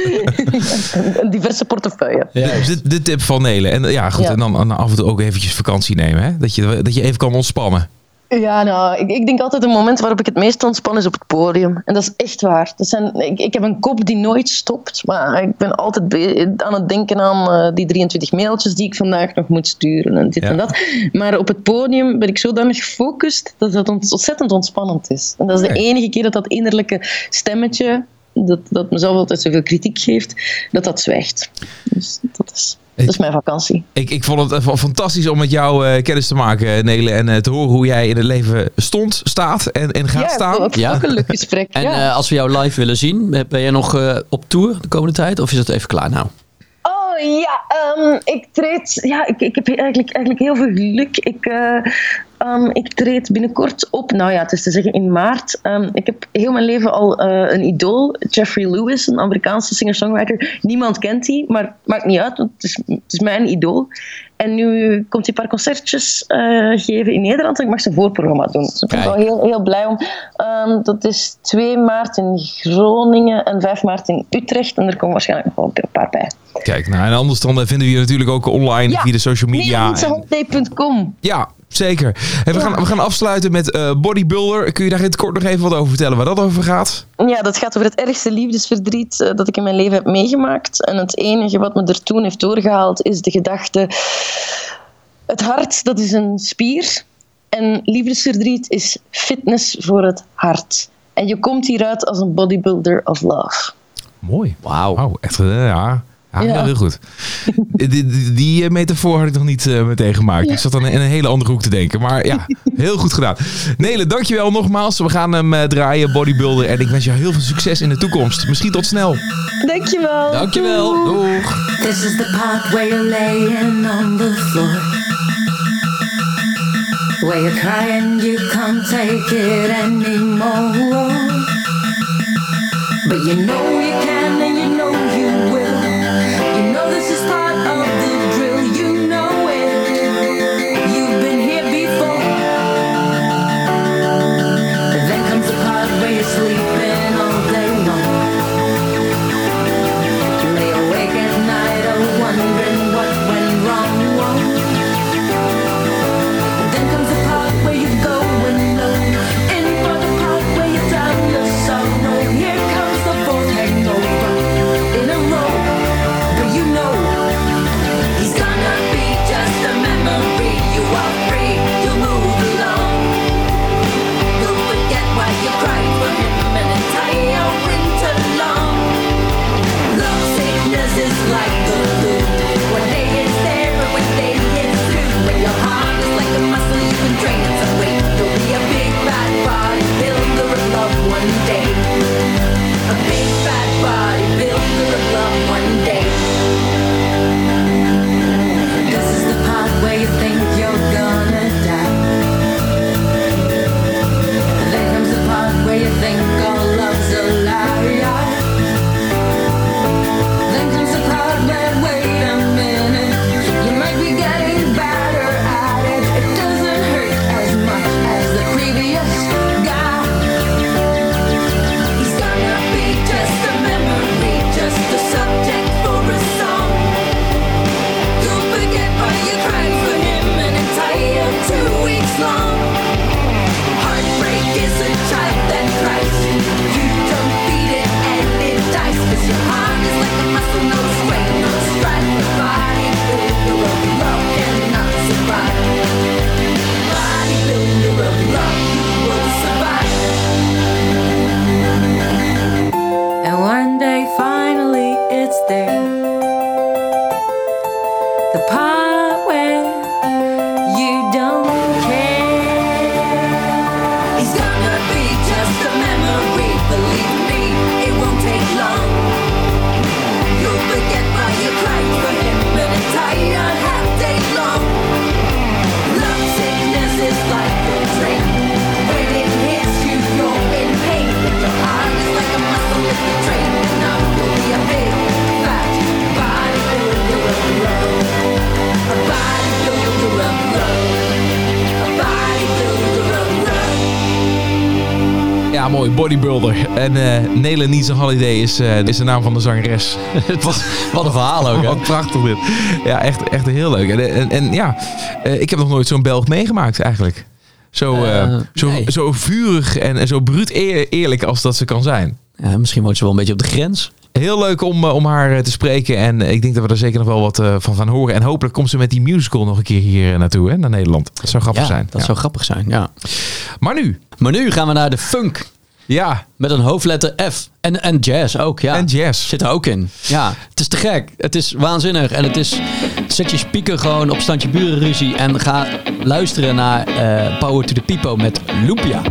een diverse portefeuille. De, de tip van Nelen. En ja, goed. Ja. En dan, dan af en toe ook eventjes vakantie nemen. Hè? Dat, je, dat je even kan ontspannen. Ja, nou, ik, ik denk altijd een moment waarop ik het meest ontspan is op het podium. En dat is echt waar. Dat zijn, ik, ik heb een kop die nooit stopt, maar ik ben altijd aan het denken aan eh, die 23 mailtjes die ik vandaag nog moet sturen en dit Ja. en dat. Maar op het podium ben ik zodanig gefocust dat het ont- ontzettend ontspannend is. En dat is de enige keer dat dat innerlijke stemmetje, dat, dat mezelf altijd zoveel kritiek geeft, dat dat zwijgt. Dus dat is, dat is mijn vakantie. Ik, ik vond het eh, fantastisch om met jou eh, kennis te maken, Nelen. En eh, te horen hoe jij in het leven stond, staat en, en gaat ja, staan. ook, Ja. ook een leuk gesprek. En ja. eh, als we jou live willen zien, ben jij nog eh, op tour de komende tijd? Of is het even klaar nou? Ja, ehm, ik treed. Ja, ik, ik heb eigenlijk, eigenlijk heel veel geluk. Ik, eh, ehm, ik treed binnenkort op. Nou ja, het is te zeggen in maart. Ehm, ik heb heel mijn leven al eh, een idool, Jeffrey Lewis, een Amerikaanse singer-songwriter. Niemand kent die, maar maakt niet uit, want het is, het is mijn idool. En nu komt hij een paar concertjes eh, geven in Nederland en ik mag zijn voorprogramma doen. Dus ik ben wel heel, heel blij om. Ehm, dat is 2 maart in Groningen en 5 maart in Utrecht. En er komen waarschijnlijk nog wel een paar bij. Kijk, nou, en anders dan eh, vinden we je natuurlijk ook online Ja. via de social media. En- Nederlandsehondday.com. ja, zeker. En we, Ja. gaan, we gaan afsluiten met eh, Bodybuilder. Kun je daar in het kort nog even wat over vertellen waar dat over gaat? Ja, dat gaat over het ergste liefdesverdriet eh, dat ik in mijn leven heb meegemaakt. En het enige wat me er toen heeft doorgehaald is de gedachte... Het hart, dat is een spier. En liefdesverdriet is fitness voor het hart. En je komt hieruit als een bodybuilder of love. Mooi. Wauw. Wauw, echt, eh, ja. Ja, Ja. heel, goed. die, die, die, eh, metafoor had ik nog niet eh, meteen gemaakt. Ik zat dan in een hele andere hoek te denken. Maar ja, heel goed gedaan. Nele, dankjewel nogmaals. We gaan hem eh, draaien, bodybuilder. En ik wens jou heel veel succes in de toekomst. Misschien tot snel. Dankjewel. Dankjewel. Doeg. This is the part where you're laying on the floor. Where you're crying, you can't take it anymore. But you know Bodybuilder. En Nele a Holiday is, eh, is de naam van de zangeres. Wat, wat een verhaal ook, hè? Wat prachtig dit. Ja, echt, echt heel leuk. En, en, en ja, eh, ik heb nog nooit zo'n Belg meegemaakt eigenlijk. Zo, zo, zo vurig en, en zo bruut eer- eerlijk als dat ze kan zijn. Ja, misschien woont ze wel een beetje op de grens. Heel leuk om, om haar te spreken. En ik denk dat we er zeker nog wel wat van gaan horen. En hopelijk komt ze met die musical nog een keer hier naartoe, hè, naar Nederland. Dat zou grappig ja, zijn. dat Ja. zou grappig zijn, ja. Maar nu, Maar nu gaan we naar de funk. Ja, Met een hoofdletter F. En, en jazz ook, ja. en jazz. Zit er ook in. Ja, het is te gek. Het is waanzinnig. En het is... Zet je speaker gewoon op standje burenruzie. En ga luisteren naar eh, Power to the People met Lumpia.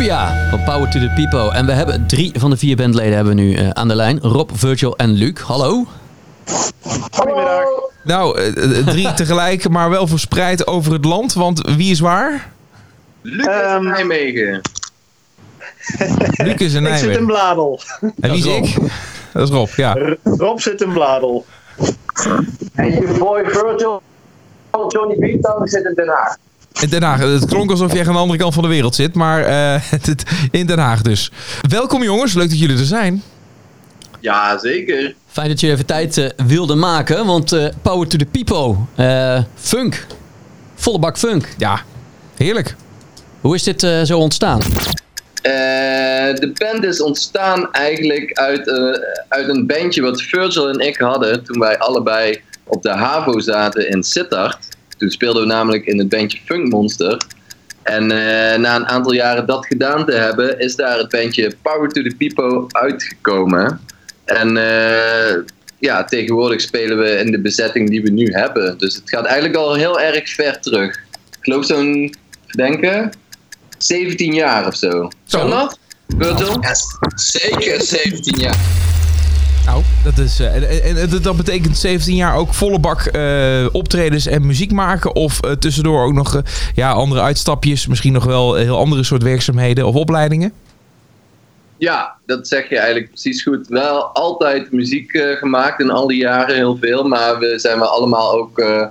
Lumpia van Power to the People. En we hebben drie van de vier bandleden hebben we nu eh, aan de lijn. Rob, Virgil en Luc. Hallo. Goedemiddag. Nou, eh, eh, drie tegelijk, maar wel verspreid over het land. Want wie is waar? Lucas Ehm, Nijmegen. Lucas en Ik zit in Nijmegen. Bladel. En wie is ik? Dat is Rob, ja. R- Rob zit in Bladel. En je boy Virgil Johnny Beatdown zit in Den Haag. In Den Haag. Het klonk alsof jij aan de andere kant van de wereld zit, maar eh, het- in Den Haag dus. Welkom jongens, leuk dat jullie er zijn. Ja, zeker. Fijn dat je even tijd eh, wilde maken, want eh, Power to the People. eh, funk. Volle bak funk. Ja, heerlijk. Hoe is dit eh, zo ontstaan? Eh, de band is ontstaan eigenlijk uit, eh, uit een bandje wat Virgil en ik hadden toen wij allebei op de HAVO zaten in Sittard. Toen speelden we namelijk in het bandje Funk Monster. En eh, na een aantal jaren dat gedaan te hebben, is daar het bandje Power to the People uitgekomen. En eh, ja, tegenwoordig spelen we in de bezetting die we nu hebben. Dus het gaat eigenlijk al heel erg ver terug. Ik geloof zo'n, denken, 17 jaar of zo. Zo. Kan dat? Virgil? Zeker 17 jaar. Nou, dat, is, eh, en, en, en dat betekent 17 jaar ook volle bak eh, optredens en muziek maken? Of eh, tussendoor ook nog ja, andere uitstapjes, misschien nog wel heel andere soort werkzaamheden of opleidingen? Ja, dat zeg je eigenlijk precies goed. Wel altijd muziek eh, gemaakt in al die jaren, heel veel. Maar we zijn wel allemaal ook eh,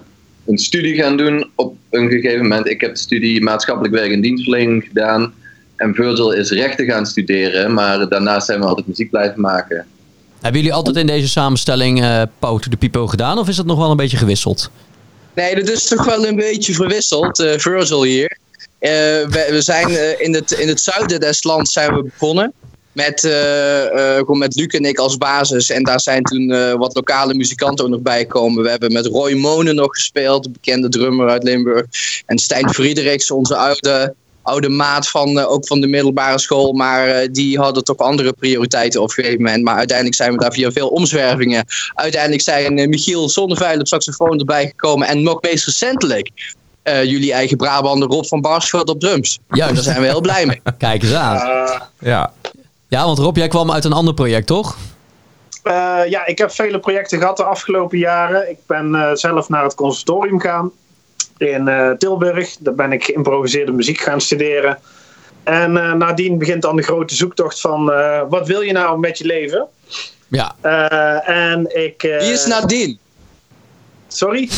een studie gaan doen op een gegeven moment. Ik heb de studie maatschappelijk werk en dienstverlening gedaan. En Virgil is rechten gaan studeren. Maar daarnaast zijn we altijd muziek blijven maken. Hebben jullie altijd in deze samenstelling to the People gedaan of is dat nog wel een beetje gewisseld? Nee, dat is toch wel een beetje verwisseld, eh Virgil hier. Eh, we, zijn eh, in, het, in het zuiden des lands zijn we begonnen. Met, met Luc en ik als basis. En daar zijn toen wat lokale muzikanten ook nog bij gekomen. We hebben met Roy Monen nog gespeeld, de bekende drummer uit Limburg. En Stijn Friedrichs, onze oude, oude maat van, eh, ook van de middelbare school. Maar eh, die hadden toch andere prioriteiten op een gegeven moment. Maar uiteindelijk zijn we daar via veel omzwervingen. Uiteindelijk zijn eh, Michiel Zonneveil op saxofoon erbij gekomen. En nog meest recentelijk eh, jullie eigen Brabander Rob van Barschot op drums. Juist. Daar zijn we heel blij mee. Kijk eens aan. Eh, Ja. Ja, want Rob, jij kwam uit een ander project, toch? eh, ja, ik heb vele projecten gehad de afgelopen jaren. Ik ben eh, zelf naar het conservatorium gegaan in eh, Tilburg. Daar ben ik geïmproviseerde muziek gaan studeren. En eh, nadien begint dan de grote zoektocht van eh, wat wil je nou met je leven? Ja. Eh, en ik... eh, Wie is Nadine? Sorry?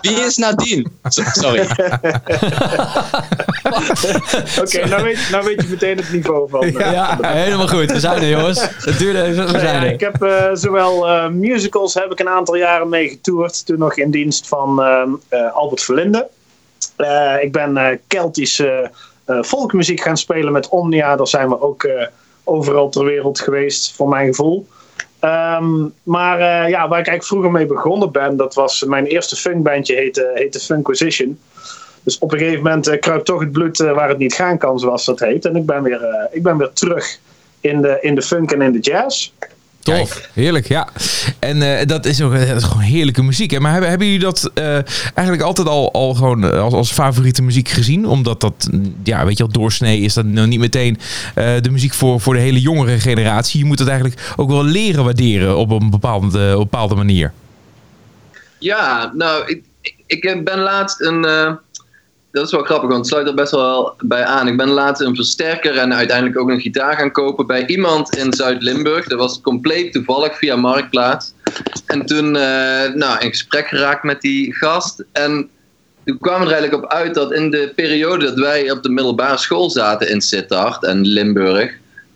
Wie is Nadine? So- Sorry. Oké, nou, weet, nou weet je meteen het niveau van... eh, Ja, helemaal goed. We zijn er, jongens. Het duurde even, we Nou ja, zijn ik heb eh, zowel eh, musicals heb ik een aantal jaren mee getoerd. Toen nog in dienst van ehm, eh, Albert Verlinde. Eh, ik ben eh, Keltische eh, volkmuziek gaan spelen met Omnia. Daar zijn we ook eh, overal ter wereld geweest, voor mijn gevoel. Ehm, maar eh, ja, waar ik eigenlijk vroeger mee begonnen ben, dat was mijn eerste funkbandje, heette, heette Funquisition. Dus op een gegeven moment eh, kruipt toch het bloed eh, waar het niet gaan kan, zoals dat heet. En ik ben weer, eh, ik ben weer terug in de, in de funk en in de jazz. Tof. Heerlijk, ja. En eh, dat is ook dat is gewoon heerlijke muziek. Hè? Maar hebben, hebben jullie dat eh, eigenlijk altijd al, al gewoon eh, als, als favoriete muziek gezien? Omdat dat, mm, ja, weet je wel, doorsnee is dat nou niet meteen eh, de muziek voor, voor de hele jongere generatie. Je moet het eigenlijk ook wel leren waarderen op een bepaalde, op een bepaalde manier. Ja, nou, ik, ik, ik ben laatst een. Dat is wel grappig, want het sluit er best wel bij aan. Ik ben laatst een versterker en uiteindelijk ook een gitaar gaan kopen bij iemand in Zuid-Limburg. Dat was compleet toevallig via Marktplaats. En toen eh, nou, in gesprek geraakt met die gast. En toen kwam er eigenlijk op uit dat in de periode dat wij op de middelbare school zaten in Sittard en Limburg.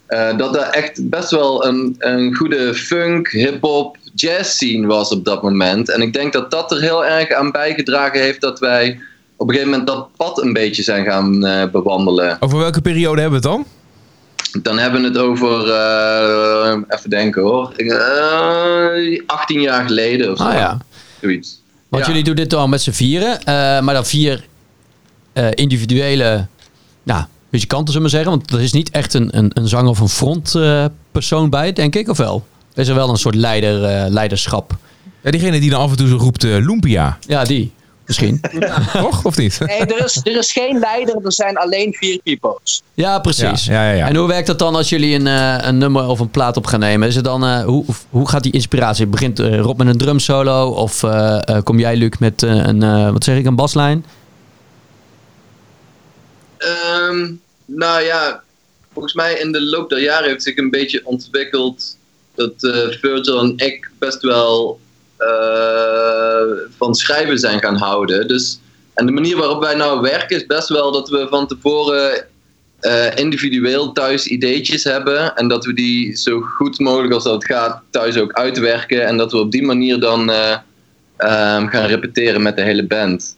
eh, dat er echt best wel een, een goede funk, hip-hop, jazz scene was op dat moment. En ik denk dat dat er heel erg aan bijgedragen heeft dat wij op een gegeven moment dat pad een beetje zijn gaan eh, bewandelen. Over welke periode hebben we het dan? Dan hebben we het over, eh, even denken hoor, eh, 18 jaar geleden of zo. Ah ja. Zoiets. Want Ja. jullie doen dit dan met z'n vieren. eh, maar dan vier eh, individuele nou, muzikanten, zullen we maar zeggen. Want er is niet echt een, een, een zanger of een frontpersoon bij, denk ik, of wel? Is er wel een soort leider, eh, leiderschap? Ja, diegene die dan af en toe zo roept Lumpia. Ja, die. Misschien. Toch? Of niet? Nee, er is, er is geen leider, er zijn alleen vier pipo's. Ja, precies. Ja, ja, ja, ja. En hoe werkt dat dan als jullie een, eh, een nummer of een plaat op gaan nemen? Is het dan, eh, hoe, hoe gaat die inspiratie? Begint eh, Rob met een drumsolo? Of eh, eh, kom jij, Luc, met eh, een, eh, wat zeg ik, een baslijn? Ehm, nou ja, volgens mij in de loop der jaren heeft zich een beetje ontwikkeld dat eh, Virgil en ik best wel van schrijven zijn gaan houden. Dus, en de manier waarop wij nou werken is best wel dat we van tevoren eh, individueel thuis ideetjes hebben. En dat we die zo goed mogelijk als dat gaat thuis ook uitwerken. En dat we op die manier dan eh, ehm, gaan repeteren met de hele band.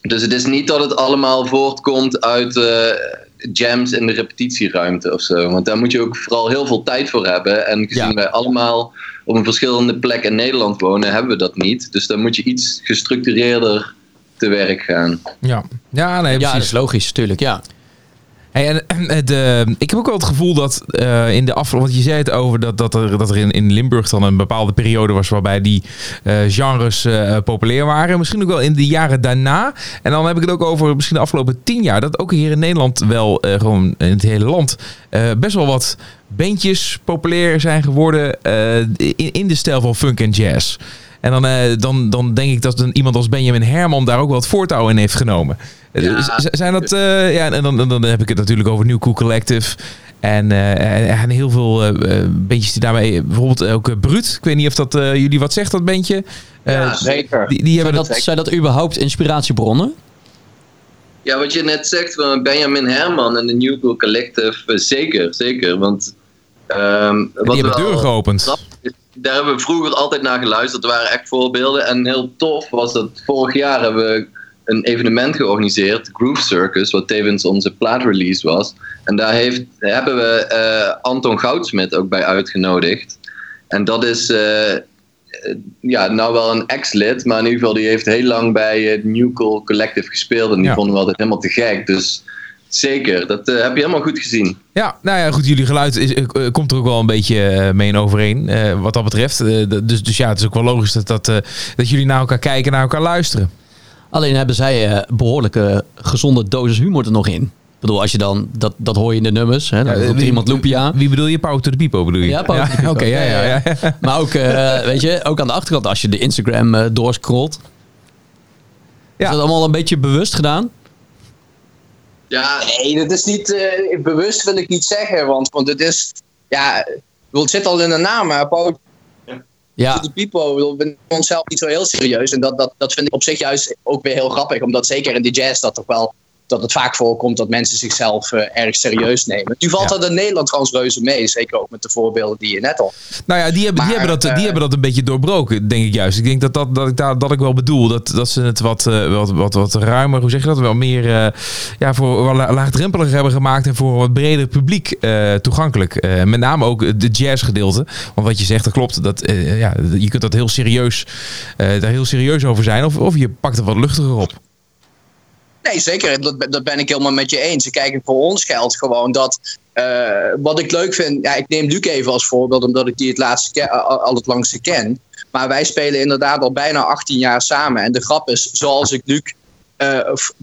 Dus het is niet dat het allemaal voortkomt uit eh, jams in de repetitieruimte of zo. Want daar moet je ook vooral heel veel tijd voor hebben. En gezien Ja. wij allemaal op een verschillende plek in Nederland wonen, hebben we dat niet. Dus dan moet je iets gestructureerder te werk gaan. Ja, ja nee, Ja, dat precies. is logisch, natuurlijk. Ja. En, eh, ik heb ook wel het gevoel dat eh, in de afgelopen... Want je zei het over dat, dat er, dat er in, in Limburg dan een bepaalde periode was... waarbij die eh, genres populair waren. Misschien ook wel in de jaren daarna. En dan heb ik het ook over misschien de afgelopen tien jaar... dat ook hier in Nederland wel gewoon in het hele land... best wel wat bandjes populair zijn geworden... in, in de stijl van funk en jazz. En dan, dan, dan denk ik dat iemand als Benjamin Herman daar ook wel het voortouw in heeft genomen. Ja. zijn dat, eh, ja, en dan, dan heb ik het natuurlijk over New Cool Collective. En, eh, en heel veel eh, eh, bandjes die daarmee, bijvoorbeeld ook Brut. Ik weet niet of dat eh, jullie wat zegt, dat bandje. Eh, Ja, Zeker. die, die Zijn, hebben dat, zijn dat überhaupt inspiratiebronnen? Ja, wat je net zegt van Benjamin Herman en de New Cool Collective, zeker, zeker. Want ehm, die wat hebben wel deuren geopend. daar hebben we vroeger altijd naar geluisterd. Er waren echt voorbeelden. En heel tof was dat vorig jaar hebben we een evenement georganiseerd, Groove Circus, wat tevens onze plaatrelease was. En daar heeft, hebben we eh, Anton Goudsmit ook bij uitgenodigd. En dat is eh, ja, nou wel een ex-lid, maar in ieder geval die heeft heel lang bij het New Cool Collective gespeeld. En die Ja. vonden we altijd helemaal te gek. Dus zeker, dat heb je helemaal goed gezien. Ja, nou ja, goed. Jullie geluid is, komt er ook wel een beetje mee in overeen. wat dat betreft. Dus, dus ja, het is ook wel logisch dat, dat, dat jullie naar elkaar kijken, naar elkaar luisteren. Alleen hebben zij eh behoorlijke gezonde dosis humor er nog in. Ik bedoel, als je dan, dat, dat hoor je in de nummers. Hè, dan Ja, roept er wie- iemand Loopia. Wie bedoel je? Power to the people bedoel je? Ja, Power to the people. Oké, ja, ja, ja. ja. Maar ook, eh, weet je, ook aan de achterkant, als je de Instagram eh doorscrollt. Ja. Is dat allemaal een beetje bewust gedaan? Ja, Nee, dat is niet eh, bewust, wil ik niet zeggen. Want, want het is, ja, het zit al in de naam. Maar Power Ja, the people, we onszelf niet zo heel serieus. En dat, dat, dat vind ik op zich juist ook weer heel grappig. Omdat zeker in de jazz dat toch wel dat het vaak voorkomt dat mensen zichzelf eh, erg serieus nemen. Nu valt Ja. dat in Nederland trouwens reuze mee. Zeker ook met de voorbeelden die je net al. Nou ja, die hebben, die, hebben dat, eh, die hebben dat een beetje doorbroken, denk ik juist. Ik denk dat, dat, dat, ik, daar, dat ik wel bedoel. Dat, dat ze het wat, eh, wat, wat, wat ruimer, hoe zeg je dat? Wel meer eh, ja, voor la- laagdrempeliger hebben gemaakt. En voor een wat breder publiek eh, toegankelijk. Eh, met name ook de jazzgedeelte. Want wat je zegt, dat klopt. Dat, eh, ja, je kunt dat heel serieus, eh, daar heel serieus over zijn. Of, of je pakt er wat luchtiger op. Nee, zeker. Dat, ben- ik helemaal met je eens. Kijk, voor ons geldt gewoon dat. eh, wat ik leuk vind. Ja, ik neem Luc even als voorbeeld, omdat ik die het laatste al het langste ken. Maar wij spelen inderdaad al bijna 18 jaar samen. En de grap is, zoals ik Luc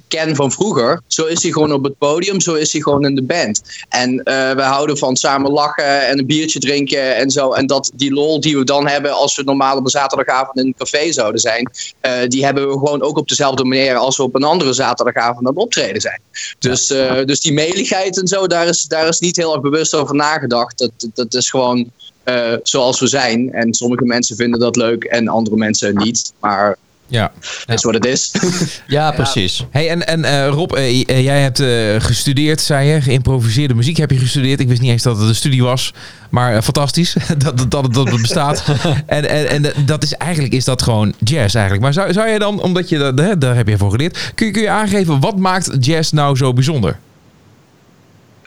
ken van vroeger, zo is hij gewoon op het podium, zo is hij gewoon in de band. En eh, we houden van samen lachen en een biertje drinken en zo. En dat, die lol die we dan hebben als we normaal op een zaterdagavond in een café zouden zijn, eh, die hebben we gewoon ook op dezelfde manier als we op een andere zaterdagavond aan het optreden zijn. Dus, eh, dus die meligheid en zo, daar is, daar is niet heel erg bewust over nagedacht. Dat, dat, dat is gewoon eh, zoals we zijn. En sommige mensen vinden dat leuk en andere mensen niet. Maar Ja. dat is wat het is. ja precies. Hey, en, en eh, Rob, eh, eh, jij hebt eh, gestudeerd, zei je. Geïmproviseerde muziek heb je gestudeerd. Ik wist niet eens dat het een studie was. Maar fantastisch dat, dat, dat, dat het bestaat. en en, en dat is, eigenlijk is dat gewoon jazz eigenlijk. Maar zou, zou je dan, omdat je dat, hè, daar heb je voor geleerd. Kun je, kun je aangeven, wat maakt jazz nou zo bijzonder?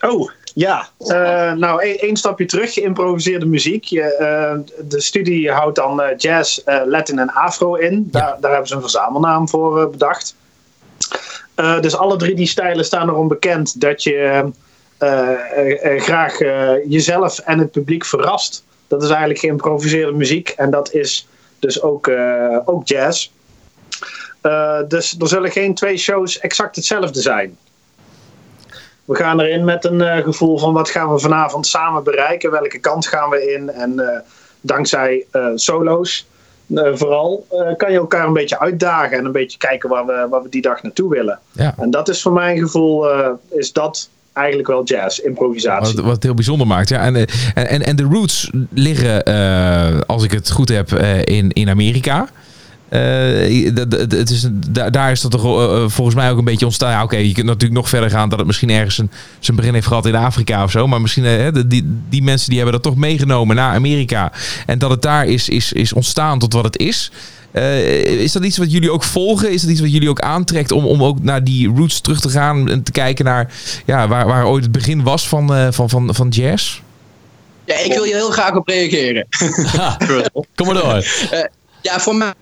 Oh, ja. Eh, nou, e- één stapje terug, geïmproviseerde muziek. Je, eh, de studie houdt dan eh, jazz, Latin en Afro in. Daar, daar hebben ze een verzamelnaam voor bedacht. Dus alle drie die stijlen staan erom bekend dat je graag jezelf en het publiek verrast. Dat is eigenlijk geïmproviseerde muziek en dat is dus ook, ook jazz. Dus er zullen geen twee shows exact hetzelfde zijn. We gaan erin met een eh, gevoel van wat gaan we vanavond samen bereiken, welke kant gaan we in. En eh, dankzij eh, solo's vooral kan je elkaar een beetje uitdagen en een beetje kijken waar we, waar we die dag naartoe willen. Ja. En dat is voor mijn gevoel, is dat eigenlijk wel jazz, improvisatie. Wat, wat het heel bijzonder maakt. Ja. En, en, en, en de roots liggen, als ik het goed heb, in, in Amerika. Eh, het is, daar is dat toch eh, eh, volgens mij ook een beetje ontstaan. Ja, Oké, je kunt natuurlijk nog verder gaan dat het misschien ergens een, zijn begin heeft gehad in Afrika of zo. Maar misschien die, die mensen die hebben dat toch meegenomen naar Amerika. En dat het daar is, is, is ontstaan tot wat het is. Eh, is dat iets wat jullie ook volgen? Is dat iets wat jullie ook aantrekt om, om ook naar die roots terug te gaan en te kijken naar ja, waar, waar ooit het begin was van, eh, van, van, van jazz? Ja, ik wil hier heel graag op reageren. Kom maar door. Eh, ja, voor mij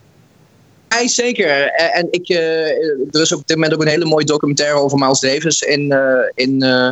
mij zeker. En, en ik, eh, er is ook op dit moment ook een hele mooie documentaire over Miles Davis in, eh, in, eh,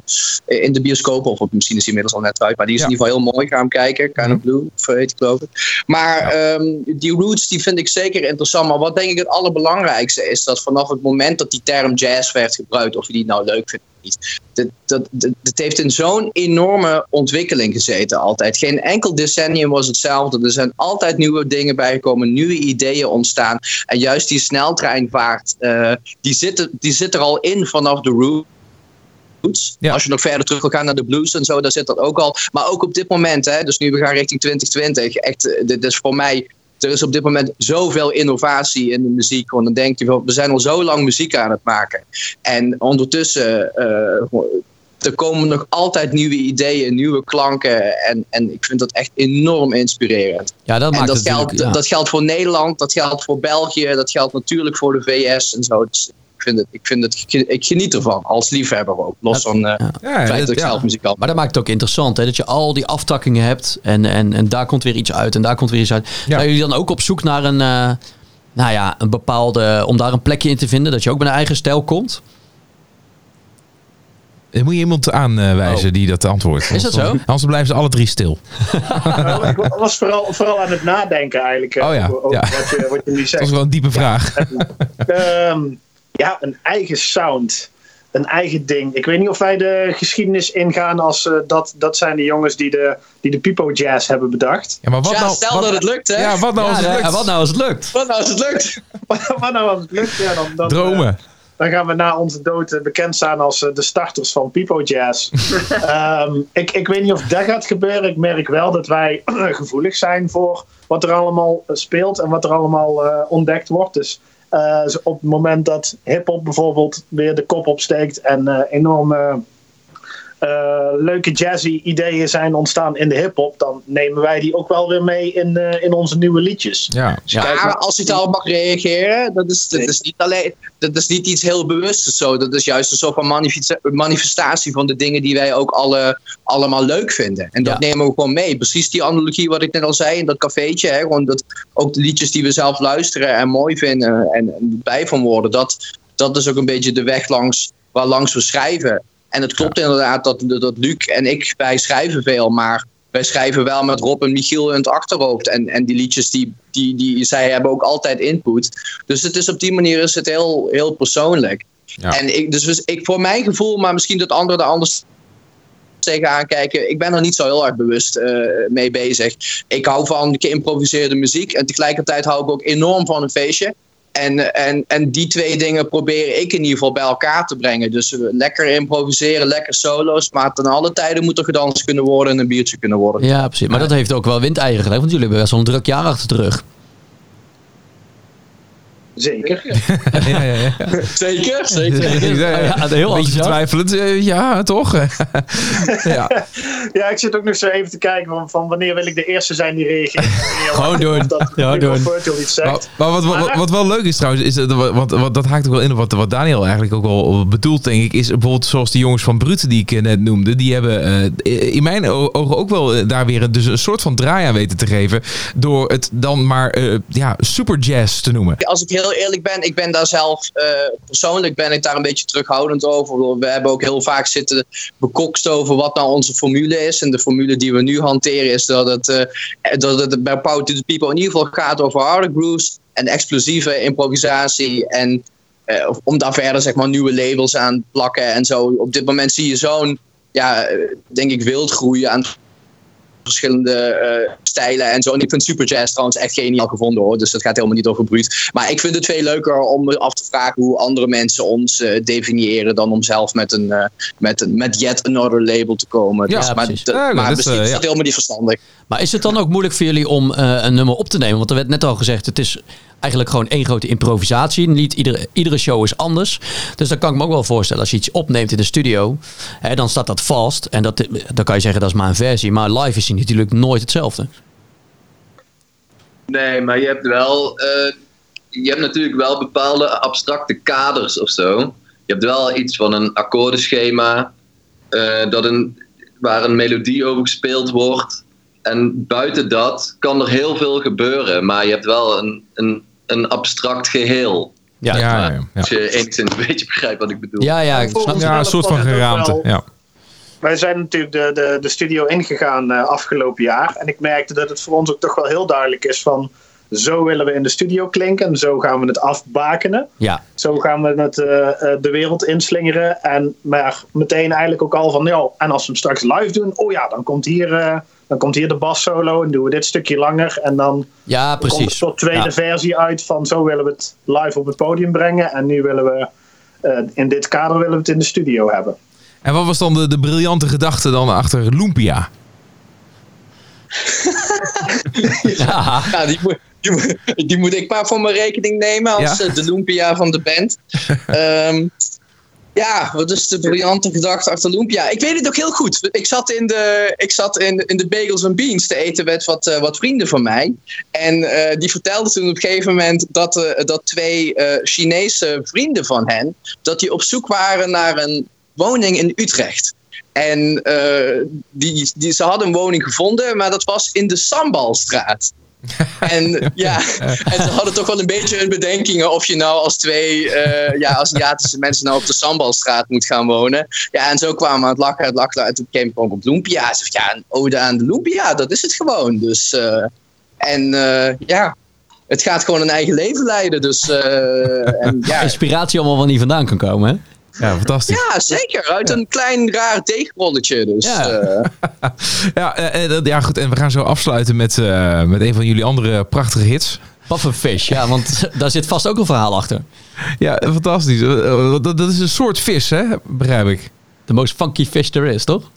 in de bioscoop. Of misschien is die inmiddels al net uit. Maar die is Ja. in ieder geval heel mooi. Ga hem kijken. Kind of Blue, of heet ik geloof ik. Maar ehm, die roots die vind ik zeker interessant. Maar wat denk ik het allerbelangrijkste is... dat vanaf het moment dat die term jazz werd gebruikt... of je die nou leuk vindt niet... Dat, dat, dat, dat heeft in zo'n enorme ontwikkeling gezeten altijd. Geen enkel decennium was hetzelfde. Er zijn altijd nieuwe dingen bijgekomen, nieuwe ideeën ontstaan. En juist die sneltreinvaart, eh, die, zit, er- die zit er al in vanaf de roots. Ja. Als je nog verder terug wil gaan naar de blues en zo, daar zit dat ook al. Maar ook op dit moment, hè, dus nu we gaan richting 2020, echt, eh, dit is voor mij. Er is op dit moment zoveel innovatie in de muziek. Want dan denk je, we zijn al zo lang muziek aan het maken. En ondertussen eh, er komen nog altijd nieuwe ideeën, nieuwe klanken. En, en ik vind dat echt enorm inspirerend. Ja, dat en maakt dat het geldt, ja. dat geldt voor Nederland, dat geldt voor België, dat geldt natuurlijk voor de VS en zo. Dus ik, vind het, ik, vind het, ik geniet ervan, als liefhebber ook. Los van eh het Ja, feit dat ik ja. zelf muzikant Maar dat maakt het ook interessant, hè? dat je al die aftakkingen hebt en, en, en daar komt weer iets uit en daar komt weer iets uit. Ja. Zijn jullie dan ook op zoek naar een, eh, nou ja, een bepaalde, om daar een plekje in te vinden, dat je ook met een eigen stijl komt? Er moet je iemand aanwijzen die dat antwoordt. Oh. Is dat zo? Anders- blijven ze alle drie stil. Nou, ik was vooral, vooral aan het nadenken eigenlijk. eh, Oh ja, over, over ja. Wat, je, wat je nu Dat zegt. is wel een diepe vraag. Ehm, ja, een eigen sound. Een eigen ding. Ik weet niet of wij de geschiedenis ingaan als eh, dat, dat zijn de jongens die de, die de Pipo Jazz hebben bedacht. Ja, maar wat Ja, nou, stel wat- dat het lukt, hè? Ja, wat nou als het lukt? wat nou als het lukt? Wat nou als het lukt? Maar nou als het lukt, ja, dan, dan, Dromen. eh, dan gaan we na onze dood eh, bekend staan als de starters van Pipo Jazz. Ehm, ik, ik weet niet of dat gaat gebeuren. Ik merk wel dat wij gevoelig zijn voor wat er allemaal speelt en wat er allemaal eh, ontdekt wordt. Dus op het moment dat hip-hop bijvoorbeeld weer de kop opsteekt en eh, enorme eh, leuke jazzy ideeën zijn ontstaan in de hip-hop, dan nemen wij die ook wel weer mee in, eh, in onze nieuwe liedjes. Ja. Ja. Maar als ik daarop mag reageren, dat is, dat is niet alleen, dat is niet iets heel bewustes zo. Dat is juist een soort van manifesta- manifestatie van de dingen die wij ook alle, allemaal leuk vinden. En dat Ja. nemen we gewoon mee. Precies die analogie wat ik net al zei in dat cafeetje. Hè, gewoon dat, ook de liedjes die we zelf luisteren en mooi vinden en, en blij van worden. Dat, dat is ook een beetje de weg langs, waar langs we schrijven. En het klopt inderdaad dat, dat Luc en ik, wij schrijven veel, maar wij schrijven wel met Rob en Michiel in het achterhoofd. En, en die liedjes, die, die, die, zij hebben ook altijd input. Dus het is op die manier is het heel, heel persoonlijk. Ja. En ik, dus, dus ik, voor mijn gevoel, maar misschien dat anderen er anders tegenaan kijken. Ik ben er niet zo heel erg bewust eh, mee bezig. Ik hou van geïmproviseerde muziek en tegelijkertijd hou ik ook enorm van een feestje. En, en, en die twee dingen probeer ik in ieder geval bij elkaar te brengen. Dus lekker improviseren, lekker solo's. Maar ten alle tijden moet er gedanst kunnen worden en een biertje kunnen worden. Ja, precies. Maar dat heeft ook wel windeieren gelegd, want jullie hebben best wel een druk jaar achter de rug. Zeker. Ja, ja, ja. Zeker, zeker. Ja. Heel beetje twijfelend. eh, ja, toch? ja. Ja, ik zit ook nog zo even te kijken van, van wanneer wil ik de eerste zijn die reageert. Gewoon doen. Dat Ja, doen. Iets zegt. Maar, maar wat, wat, wat wel leuk is trouwens, is dat, wat, wat, dat haakt ook wel in op wat, wat Daniel eigenlijk ook wel bedoelt, denk ik, is bijvoorbeeld zoals die jongens van Brute die ik eh, net noemde, die hebben eh, in mijn ogen ook wel daar weer een, dus een soort van draai aan weten te geven, door het dan maar eh, ja, super jazz te noemen. Als ik heel eerlijk ben, ik ben daar zelf eh, persoonlijk ben ik daar een beetje terughoudend over. We hebben ook heel vaak zitten bekokst over wat nou onze formule is. En de formule die we nu hanteren is dat het, eh, dat het bij Power to the People in ieder geval gaat over harde grooves en explosieve improvisatie. En eh, om daar verder zeg maar nieuwe labels aan te plakken en zo. Op dit moment zie je zo'n, ja, denk ik, wildgroei aan verschillende eh, stijlen en zo. En ik vind Superjazz trouwens echt geniaal gevonden hoor. Dus dat gaat helemaal niet over bruut. Maar ik vind het veel leuker om me af te vragen hoe andere mensen ons eh, definiëren dan om zelf met een eh, met, een, met yet another label te komen. Ja, dus, maar precies. dat- Ja, dat maar is, ja. helemaal niet verstandig. Maar is het dan ook moeilijk voor jullie om een nummer op te nemen? Want er werd net al gezegd, het is eigenlijk gewoon één grote improvisatie. Niet iedere, iedere show is anders. Dus dan kan ik me ook wel voorstellen, als je iets opneemt in de studio, hè, dan staat dat vast. En dat, dan kan je zeggen, dat is maar een versie. Maar live is die natuurlijk nooit hetzelfde. Nee, maar je hebt wel. eh, je hebt natuurlijk wel bepaalde abstracte kaders of zo. Je hebt wel iets van een akkoordenschema. eh, dat een, waar een melodie over gespeeld wordt. En buiten dat kan er heel veel gebeuren. Maar je hebt wel een, een, een abstract geheel. Ja, ja, ja, ja, ja. Als je enigszins een beetje begrijpt wat ik bedoel. ja, ja, ik snap- Ja, een soort van geraamte. Ja. Wij zijn natuurlijk de, de, de studio ingegaan eh, afgelopen jaar. En ik merkte dat het voor ons ook toch wel heel duidelijk is van... Zo willen we in de studio klinken. Zo gaan we het afbakenen. ja. Zo gaan we het eh, eh, de wereld inslingeren. En maar meteen eigenlijk ook al van... Ja, en als we hem straks live doen... Oh ja, dan komt hier, eh, dan komt hier de bassolo. En doen we dit stukje langer. En dan ja komt een precies. soort tweede Ja. versie uit van... Zo willen we het live op het podium brengen. En nu willen we... eh, in dit kader willen we het in de studio hebben. En wat was dan de, de briljante gedachte dan achter Lumpia? Ja. Ja, die, moet, die, moet- die moet ik maar voor mijn rekening nemen als Ja. eh, de Lumpia van de band. Ehm, ja, wat is de briljante gedachte achter Lumpia? Ik weet het ook heel goed. Ik zat in de, ik zat in, in de Bagels and Beans te eten met wat, eh, wat vrienden van mij. En eh, die vertelden toen op een gegeven moment dat, eh, dat twee Chinese vrienden van hen... dat die op zoek waren naar een woning in Utrecht. En die, die, ze hadden een woning gevonden, maar dat was in de Sambalstraat. En ja, en ze hadden toch wel een beetje hun bedenkingen of je nou als twee eh, ja, Aziatische mensen nou op de Sambalstraat moet gaan wonen. Ja, en zo kwamen we aan het lachen, het lachen. En toen kwam ook op Lumpia. Ze ja, een ode aan de Lumpia, dat is het gewoon. Dus, eh, en eh, ja, het gaat gewoon een eigen leven leiden. Dus eh, en, ja, Inspiratie allemaal wel niet vandaan kan komen, hè? Ja, fantastisch. ja, zeker. Uit een klein raar deegrolletje. Dus, Ja. eh, Ja, eh, eh, dat- ja, goed. En we gaan zo afsluiten met, eh, met een van jullie andere prachtige hits. Pufferfish, ja, want daar zit vast ook een verhaal achter. Ja, fantastisch. Eh, eh, Dat, dat is een soort vis, hè? Begrijp ik. De most funky fish there is, toch?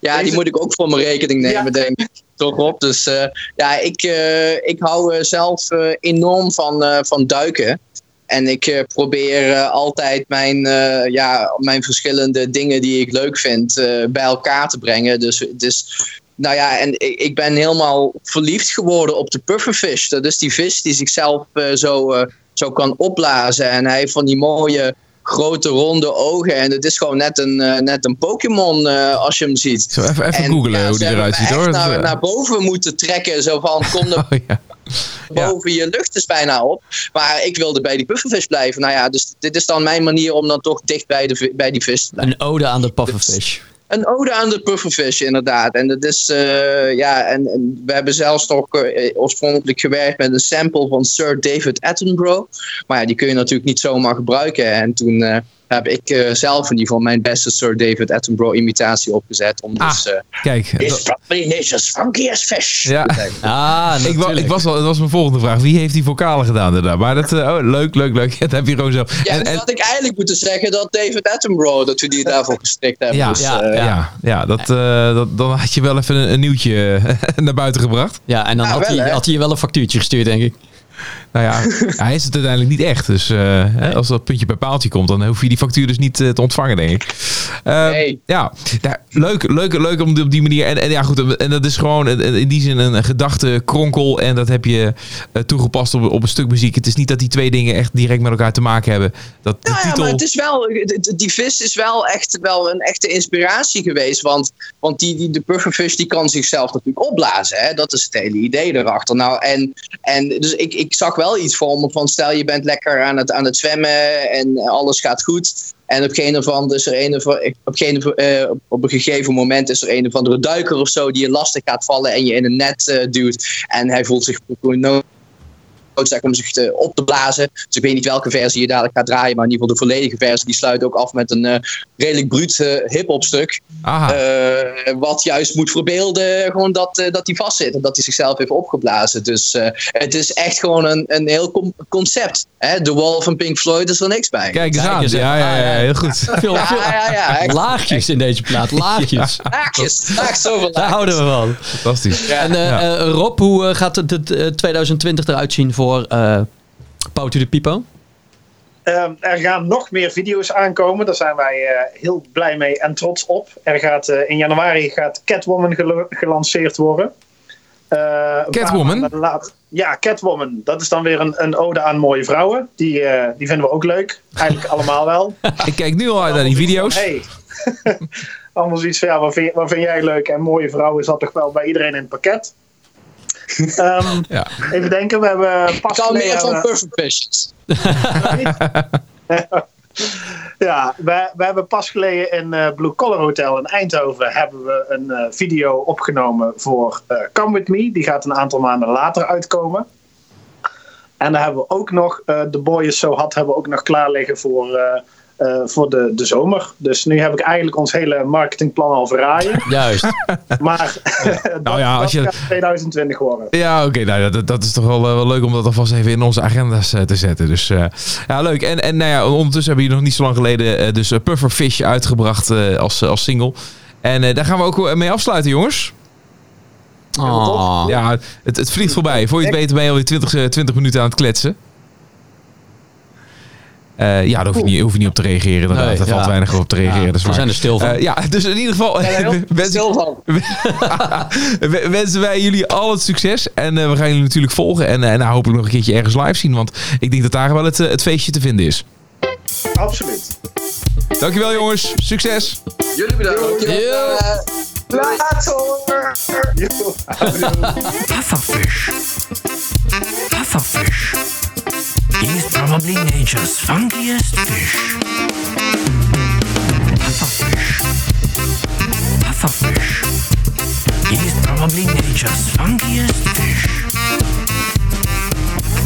Ja, die moet ik ook voor mijn rekening nemen, Ja. denk ik. Toch op. Dus eh, ja, ik, eh, ik hou eh, zelf eh, enorm van, eh, van duiken. En ik eh, probeer eh, altijd mijn, eh, ja, mijn verschillende dingen die ik leuk vind bij elkaar te brengen. Dus, dus nou ja, en ik, ik ben helemaal verliefd geworden op de pufferfish. Dat is die vis die zichzelf eh, zo, zo kan opblazen. En hij heeft van die mooie grote ronde ogen. En het is gewoon net een, net een Pokémon als je hem ziet. Zo even, even En, googlen ja, hoe die eruit ziet, hoor. Naar, naar boven moeten trekken. Zo van, kom er oh, ja. Boven je lucht is bijna op. Maar ik wilde bij die puffervis blijven. Nou ja, dus dit is dan mijn manier om dan toch dicht bij, de, bij die vis te blijven. Een ode aan de pufferfish. Een ode aan de pufferfish, inderdaad. En dat is, eh, ja, en, en we hebben zelfs nog eh, oorspronkelijk gewerkt met een sample van Sir David Attenborough. Maar ja, die kun je natuurlijk niet zomaar gebruiken. En toen eh, heb ik eh, zelf in ieder geval mijn beste Sir David Attenborough imitatie opgezet. Om Ah, dus, eh Kijk. Dat- probably nature's funkiest fish. Ja. Ah, Ik, wa- ik was al, dat was mijn volgende vraag. Wie heeft die vocalen gedaan daarna? Maar dat, eh, oh, leuk, leuk, leuk. Dat heb je gewoon zo. Ja, En- nu en- had ik eigenlijk moeten zeggen dat David Attenborough, dat we die daarvoor gestrikt hebben. Ja, dus, ja, eh, ja, ja, dat, eh, dat, dan had je wel even een, een nieuwtje naar buiten gebracht. Ja, en dan Ja, had, wel, hij, had hij je wel een factuurtje gestuurd, denk ik. Nou ja, hij is het uiteindelijk niet echt. Dus eh, als dat puntje bij paaltje komt, dan hoef je die factuur dus niet eh, te ontvangen, denk ik. Eh, Nee. Ja, leuk, leuk, leuk om op die manier. En, en ja, goed, en dat is gewoon in die zin een gedachte kronkel. En dat heb je eh, toegepast op, op een stuk muziek. Het is niet dat die twee dingen echt direct met elkaar te maken hebben. Dat de Nou ja, titel. maar het is wel, die vis is wel echt wel een echte inspiratie geweest. Want, want die, die, de pufferfish die kan zichzelf natuurlijk opblazen. Hè? Dat is het hele idee erachter. Nou, en, en dus ik, ik zag wel iets voor me van stel je bent lekker aan het, aan het zwemmen en alles gaat goed. En op een, of andere, is er een, of- op, een, eh, op een gegeven moment is er een of andere duiker of zo die je lastig gaat vallen en je in een net eh, duwt. En hij voelt zich no noodzaak om zich te, op te blazen. Dus ik weet niet welke versie je dadelijk gaat draaien, maar in ieder geval de volledige versie die sluit ook af met een eh, redelijk bruut eh, hip-hop stuk. Aha. Eh, wat juist moet verbeelden gewoon dat, eh, dat hij vastzit en dat hij zichzelf heeft opgeblazen. Dus eh, het is echt gewoon een, een heel concept. Hè? The Wall van Pink Floyd is er niks bij. Kijk eens aan. Ja, ja, ja, heel goed. Veel, Ja, veel ja, ja. echt. laagjes in deze plaat. Laagjes. Laagjes. Laag zoveel Daar houden we van. Fantastisch. Ja. En eh, Ja. eh, Rob, hoe gaat het, het eh, 2020 eruit zien voor eh Power to the People? Ehm, er gaan nog meer video's aankomen. Daar zijn wij eh, heel blij mee en trots op. Er gaat, eh, in januari gaat Catwoman gelanceerd worden. Eh, Catwoman? later- Ja, Catwoman. Dat is dan weer een, een ode aan mooie vrouwen. Die, eh, die vinden we ook leuk. Eigenlijk allemaal wel. Ik kijk nu al uit naar die video's. Hey. Allemaal zoiets van, ja, wat vind, wat vind jij leuk? En mooie vrouwen zat toch wel bij iedereen in het pakket. Ehm, Ja. Even denken, we hebben pas Ik hou meer van Perfect Visions. Ja, we, we hebben pas geleden in eh, Blue Collar Hotel in Eindhoven hebben we een eh, video opgenomen voor eh, Come With Me. Die gaat een aantal maanden later uitkomen. En dan hebben we ook nog eh The Boy Is So Hot hebben we ook nog klaar liggen voor, eh, voor de, de zomer. Dus nu heb ik eigenlijk ons hele marketingplan al verraaien. Juist. Maar dat, Nou ja, als je- gaat 2020 worden. Ja, oké. nou, dat, dat is toch wel, eh, wel leuk om dat alvast even in onze agenda's eh, te zetten. Dus eh, ja, leuk. En, en nou ja, ondertussen hebben we hier nog niet zo lang geleden eh, dus eh, Puffer Fish uitgebracht eh, als, als single. En eh, daar gaan we ook mee afsluiten, jongens. Oh. Ja, het, het vliegt voorbij. Voor je het beter ben je alweer 20, eh, 20 minuten aan het kletsen. Eh, ja, daar hoef je, niet, hoef je niet op te reageren. Inderdaad. Nee, Daar valt weinig op te reageren. is We zijn er stil van. Eh, ja, dus in ieder geval Stil van. wensen wij jullie al het succes. En eh, we gaan jullie natuurlijk volgen. En, eh nou, hopelijk nog een keertje ergens live zien. Want ik denk dat daar wel het, het feestje te vinden is. Absoluut. Dankjewel jongens. Succes. Jullie bedankt. Eh, Pufferfish. Pufferfish. Probably nature's funkiest fish. Pufferfish. Pufferfish. He's probably nature's funkiest fish.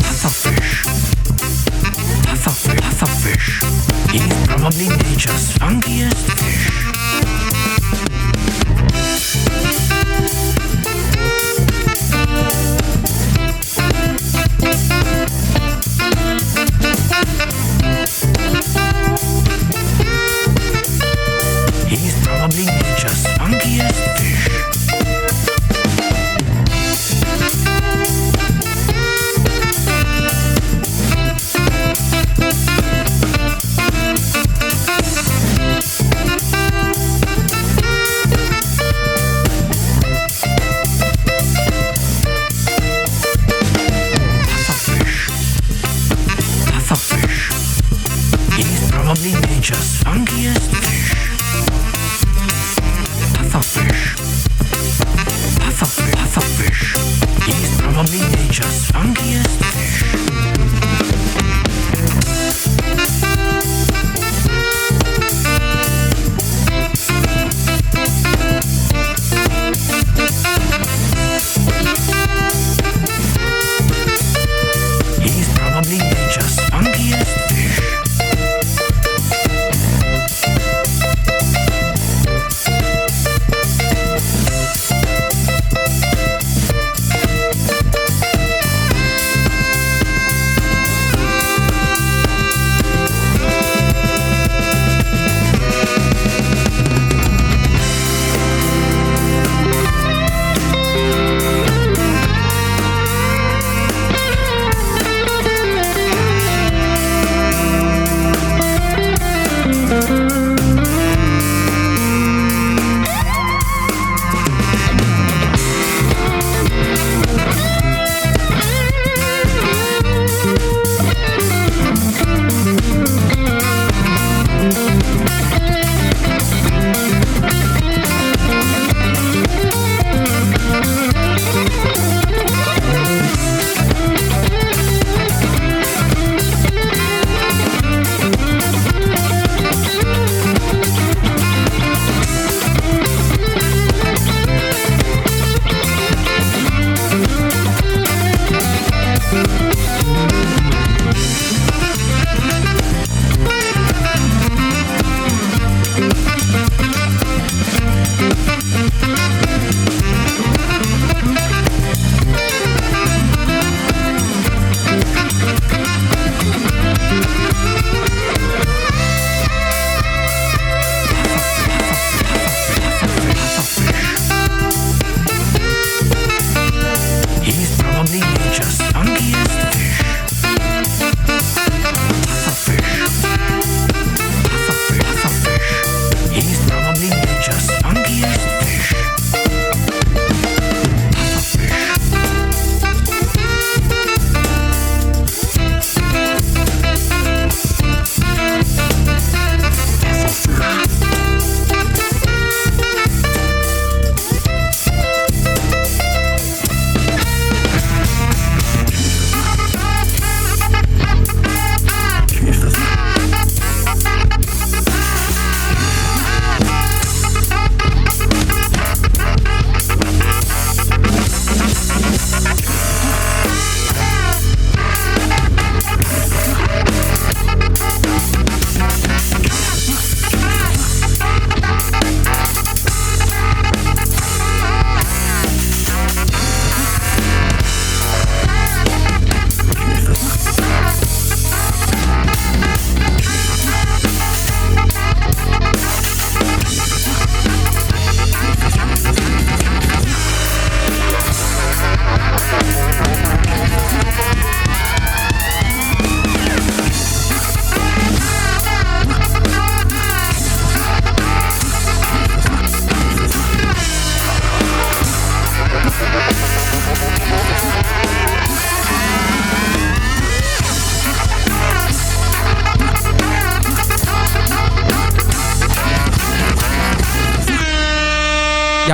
Pufferfish. Puffer, pufferfish. He's probably nature's funkiest fish.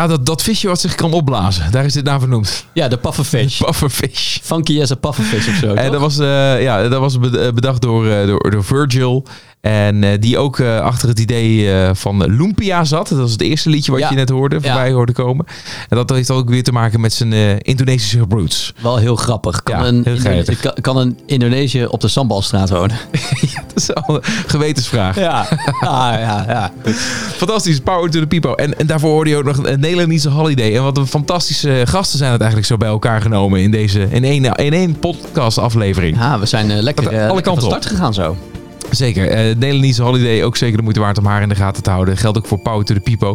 Ja, dat, dat visje wat zich kan opblazen. Daar is dit naar vernoemd. Ja, de pufferfish. Pufferfish. Funky as a pufferfish of zo. En toch? dat was, eh, ja, dat was eh, bedacht door, eh, door, door Virgil. En eh, die ook eh, achter het idee eh, van Lumpia zat. Dat was het eerste liedje wat Ja. je net hoorde, voorbij Ja. hoorde komen. En dat heeft ook weer te maken met zijn Indonesische roots. Wel heel grappig. Kan, Ja, een, heel Indone- geinig. kan, kan een Indonesië op de Sambalstraat wonen? Dat is al een gewetensvraag. Ja, ah, ja, ja. Fantastisch, Power to the People. En, en daarvoor hoorde je ook nog een Nederlandse Holiday. En wat een fantastische gasten zijn het eigenlijk zo bij elkaar genomen in deze in één, in één podcast aflevering. Ja, we zijn lekker, eh, alle lekker van op. start gegaan zo. Zeker. Eh Nederlandse Holiday ook zeker de moeite waard om haar in de gaten te houden. Geldt ook voor Power to the People.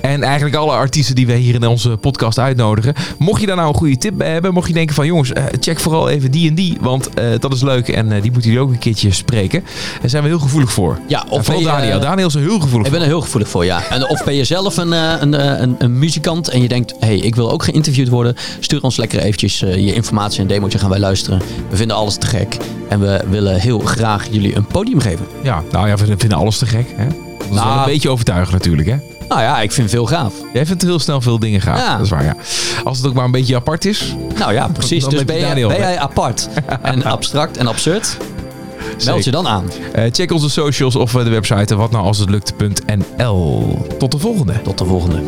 En eigenlijk alle artiesten die wij hier in onze podcast uitnodigen. Mocht je daar nou een goede tip bij hebben. Mocht je denken van jongens, eh, check vooral even die en die. Want eh, dat is leuk en die moeten jullie ook een keertje spreken. Daar zijn we heel gevoelig voor. Ja, of vooral Daniel. Daniel is er heel gevoelig Ik voor. ben er heel gevoelig voor, ja. En of ben je zelf een, een, een, een muzikant en je denkt... hey, ik wil ook geïnterviewd worden. Stuur ons lekker eventjes je informatie en demootje gaan wij luisteren. We vinden alles te gek. En we willen heel graag jullie een podium geven. Ja, nou ja, we vinden alles te gek. Hè? Dat is Nou. wel een beetje overtuigend natuurlijk. Hè? Nou ja, ik vind veel gaaf. Jij vindt heel snel veel dingen gaaf. Ja. Dat is waar, ja. Als het ook maar een beetje apart is. Nou ja, precies. Dan Dus heb je ben, jij, ben apart en abstract en absurd? Meld je dan aan. Eh, check onze socials of eh, de website watnoualshetlukt.nl. Tot de volgende. Tot de volgende.